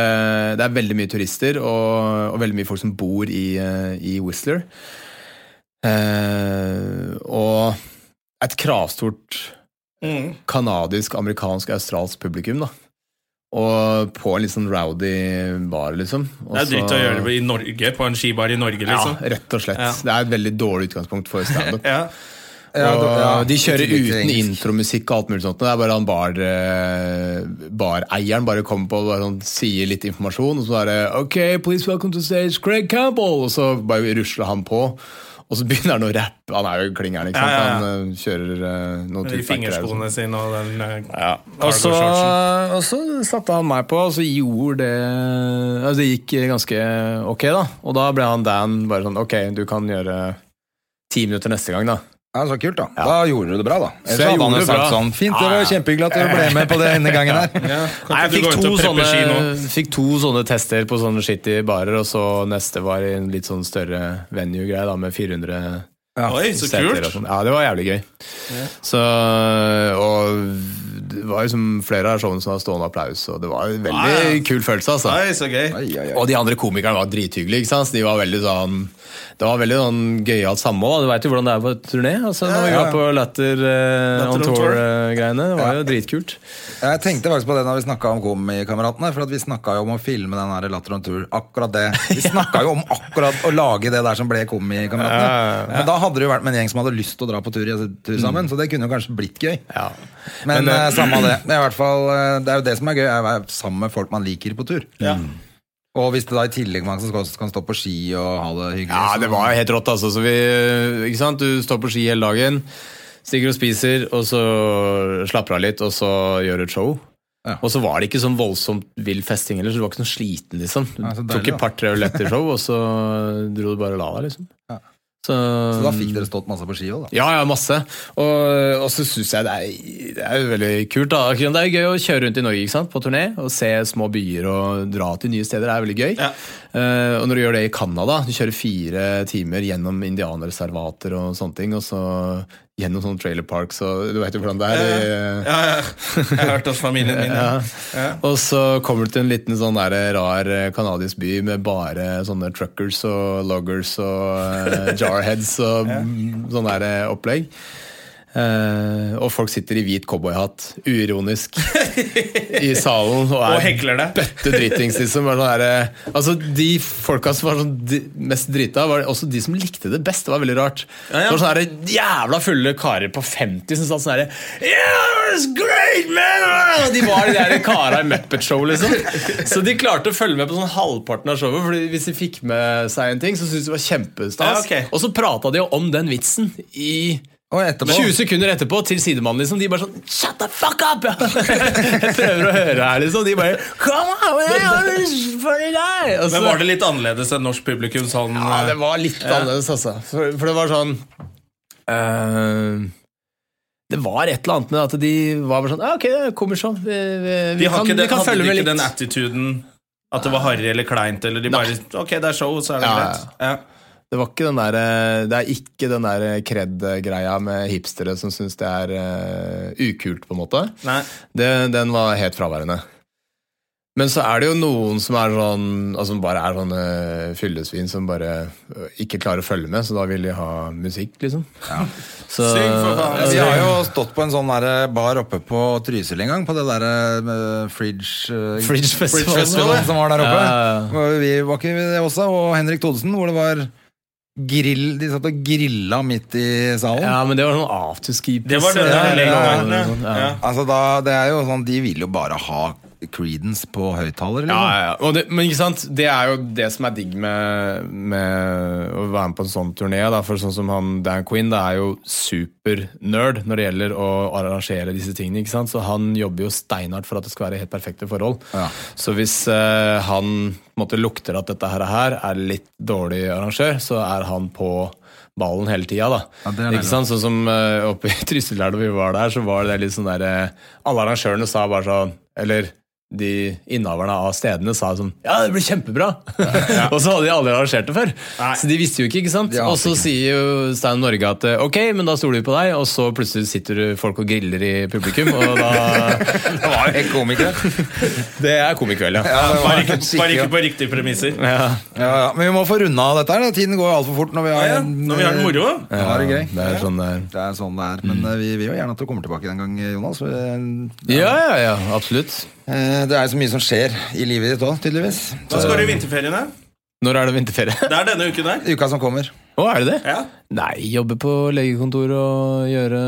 Det er veldig mye turister og, og veldig mye folk som bor i, eh, i Whistler. Eh, og et kravstort Mm. kanadisk, amerikansk, australsk publikum, da. Og på en litt sånn rowdy bar, liksom. Og Det er dritt å gjøre det i Norge, på en skibar i Norge, liksom. Ja, rett og slett. Ja. Det er et veldig dårlig utgangspunkt for standup. Ja. Ja, de kjører uten intromusikk og alt mulig sånt. Det er bare han bar, eh, bareieren bare kommer på og sånn, sier litt informasjon, og så er det OK, please welcome to stage, Craig Campbell! Og så bare rusler han på. Og så begynner han å rappe. Han er jo klingeren, ikke sant? Ja, ja. Han uh, kjører uh, noen de og sånn. fingerskoene sine og den uh, Ja. Og så, og så satte han meg på, og så gjorde det altså Det gikk ganske ok, da. Og da ble han Dan bare sånn Ok, du kan gjøre ti minutter neste gang, da. Ja, Så kult, da. Da gjorde du det bra, da. Så Ellers jeg hadde han gjorde jo det sagt bra. sånn Fint, det var ja. kjempehyggelig at du ble med på det denne gangen her. Ja. Nei, jeg fikk to, sånne, fikk to sånne tester på sånne shitty barer, og så neste var i en litt sånn større venue-greie da, med 400 Ja. Oi, så kult! sånn. Ja, det var jævlig gøy. Så, og det var jo flere av showene som hadde stående applaus, og det var en veldig Ah, ja. kul følelse, altså. Oi, så gøy. Og de andre komikerne var drithyggelige. ikke sant? De var veldig sånn Det var veldig sånn gøyalt samhold. Du veit jo hvordan det er på turné. altså Når vi Ja, ja. var på Latter eh, Latter on on Tour. tour-greiene. det var jo dritkult. Jeg tenkte faktisk på det når vi snakka om Komikameratene. For at vi snakka jo om å filme den her Latter on Tour. Akkurat det. Vi snakka jo om akkurat å lage det der som ble Komikameratene. Ja, ja, ja. Men da hadde det jo vært med en gjeng som hadde lyst til å dra på tur, tur sammen. Så det kunne jo kanskje blitt gøy. Ja. Men, Men, eh, eh, samme det. Er, i hvert fall, eh, det er jo det som er gøy, er å være sammen med folk man liker på tur. Ja. Og hvis det da i tillegg man skal, kan stå på ski og ha det hyggelig Ja, det var jo helt rått, altså. Så vi, ikke sant? Du står på ski hele dagen, stikker og spiser, og så slapper av litt, og så gjør du et show. Ja. Og så var det ikke sånn voldsomt vill festing heller, så du var ikke sånn sliten, liksom. Du Ja, så deilig, tok et par-tre øl etter show, og så dro du bare og la deg, liksom. Ja. Så, Så da fikk dere stått masse på ski òg, da. Ja, ja, masse. Og, og så syns jeg det er, det er jo veldig kult. da. Det er gøy å kjøre rundt i Norge ikke sant? på turné og se små byer og dra til nye steder. Det er veldig gøy. Ja. Uh, og når du gjør det i Canada, du kjører fire timer gjennom indianerreservater og sånne ting, og så gjennom sånne trailer parks, og du vet jo hvordan det er. Ja, ja. Jeg har hørt hos familien min. ja. Og så kommer du til en liten sånn der rar canadisk kanadisk by med bare sånne truckers og loggers og eh, jarheads og sånn eh, opplegg. Eh, og folk sitter i hvit cowboyhatt, uironisk, i salen og er Og hekler det. bøtte dritings, liksom. Sånn der, eh, altså, de folka som var sånn mest drita, var også de som likte det best. Det var veldig rart. Ja, ja. Det var sånne jævla fulle karer på 50 som satt sånn herre Yeah, great, man! De var de der kara i Muppet Show, liksom. Så de klarte å følge med på sånn halvparten av showet. Fordi Hvis de fikk med seg en ting, så syntes de det var kjempestas. Ja, okay. Og så prata de jo om den vitsen i Og etterpå 20 sekunder etterpå til sidemannen. liksom De bare sånn Shut the fuck up! Jeg prøver å høre her, liksom. De bare Come on, man, Men var det litt annerledes enn norsk publikum? Sånn, Ja, det var litt annerledes, altså. For, for det var sånn uh, Det var et eller annet med at de var bare sånn ah, Ok, det kommer sånn. Vi, vi, vi, de har kan, ikke, vi litt. kan hadde de ikke den attituden at det var harry eller kleint? Eller de bare Ok, det er show, så er det Ja, greit. Ja. Det var ikke den der, eh, det er ikke den der kred-greia med hipstere som syns det er uh, ukult, på en måte. Nei. Det, den var helt fraværende. Men så er det jo noen som er sånn Altså bare er sånne fyllesvin som bare ikke klarer å følge med, så da vil de ha musikk, liksom. Så, Syng for faen. Vi har jo stått på en sånn der bar oppe på Trysil en gang, på det derre uh, Fridge eh, Fridge Festival. Festival som var der oppe. Ja, ja, ja. Vi var ikke det også, og Henrik Thodesen, hvor det var grill De satt og grilla midt i salen. ja, men det var sånn afterski Det var den Ja, ja, ja, lenge ja, ja. ja. Altså da, det er jo sånn, De vil jo bare ha Creedence på høyttaler, Ja, ja, ja. Det, men ikke sant, det er jo det som er digg med, med å være med på en sånn turné. Da. For sånn som han Dan Quinn, det er jo supernerd når det gjelder å arrangere disse tingene. ikke sant? Så han jobber jo steinhardt for at det skal være helt perfekte forhold. Ja. Så hvis eh, han måte, lukter at dette her, er litt dårlig arrangør, så er han på ballen hele tida. da. Ja, ikke sant? Sånn som uh, oppe i Trysil der da vi var der, så var det litt sånn der uh, Alle arrangørene sa bare sånn Eller de innehaverne av stedene sa sånn Ja, det blir kjempebra! og så hadde de aldri arrangert det før. Nei. Så de visste jo ikke, ikke sant? Og så sier jo Stein Norge at ok, men da stoler vi på deg, og så plutselig sitter folk og griller i publikum, og da Det var jo helt komiker. Det er komikveld, ja. Ja, var Bare ikke, bare ikke på riktige premisser. ja. ja, ja. Men vi må få runda av dette her. Tiden går altfor fort når vi har, Ja, ja. Når vi har det moro. Ja, det er gøy. Det er sånn det er. Det er sånn det er. Men mm. vi vil jo gjerne at du kommer tilbake en gang, Jonas. Ja, ja, ja, absolutt. Eh, Det er jo så mye som skjer i livet ditt òg, tydeligvis. Hva skal du i vinterferiene? Når er det vinterferie? Det er denne uken der. Uka som kommer. Å, er det det? Ja. Nei, jobbe på legekontor og gjøre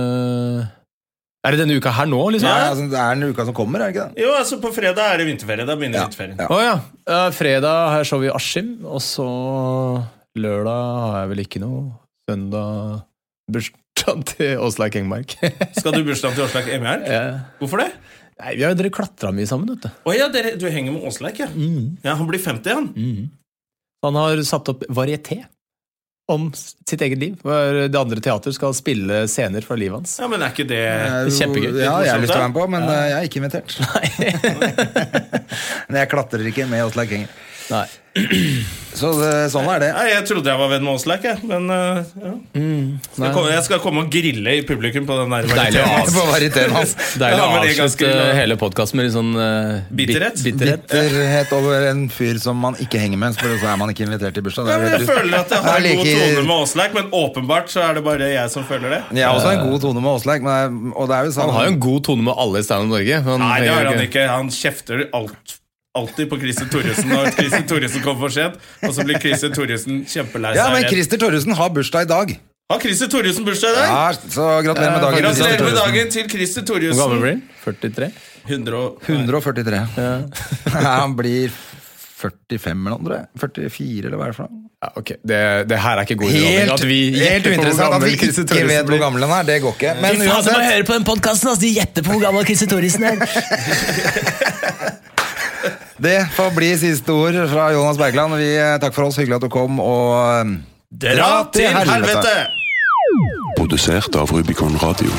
Er det denne uka her nå, liksom? Ja, Ja. altså, det er den uka som kommer, er det ikke det? Jo, altså På fredag er det vinterferie. Da begynner Ja. vinterferien. Ja. Å ja. Uh, fredag har jeg show i Askim, og så lørdag har jeg vel ikke noe. Søndag bursdag til Åsleik Engmark. Skal du bursdagen til Åslaug Engmark? ja. Hvorfor det? Nei, vi har jo dere klatra mye sammen, vet du. Å ja, dere, du henger med Åsleik, ja. ja. Han blir 50, han. Han har satt opp varieté om sitt eget liv. hvor Det andre teater skal spille scener fra livet hans. Ja, Men er ikke det er Kjempegøy. Ja, jeg har lyst til å være med på, men ja. jeg er ikke invitert. Men jeg klatrer ikke med Åsleik Enger. Nei. Så det, sånn er det. Nei, Jeg trodde jeg var venn med Åsleik, jeg. Men uh, ja. skal jeg, komme, jeg skal komme og grille i publikum på den der varieteten. Hans. Deilig å men det ganske avslutte hele podkasten med litt sånn uh, Bitterhet? bitterhet. Bitterhet over en fyr som man ikke henger med, så er man ikke invitert til bursdag. Ja, jeg føler at jeg har en god tone med Åsleik, men åpenbart så er det bare jeg som føler det. Jeg har også en god tone med Åsleik, men det og det er jo sånn Han har jo en god tone med alle i Stand Up Norge. Han Nei, det har han ikke. Han kjefter alt, alltid på Christer Thoresen når Christer Thoresen kommer for sent. Og så blir Christer Thoresen kjempelei Ja, men. Christer Thoresen har bursdag i dag. Har Christer Thoresen bursdag i dag? Ja, så gratulerer med dagen. Gratulerer med dagen til Christer Hvor gammel blir han? 43? 100 og- 143. Han blir 45 eller noe, tror jeg. 44, eller hva er det for noe? Ja, ok. Det, det her er ikke god underholdning. Helt, At vi helt uinteressant at vi ikke Thoresen vet hvor gammel han er. Det går ikke. Men uansett, høre på den podkasten! De gjetter på hvor gammel Christer Thoresen er. det får bli siste ord fra Jonas Bergland. Vi, eh, takk for oss, hyggelig at du kom, og eh, Dra til helvete! Produsert av Rubicon Radio.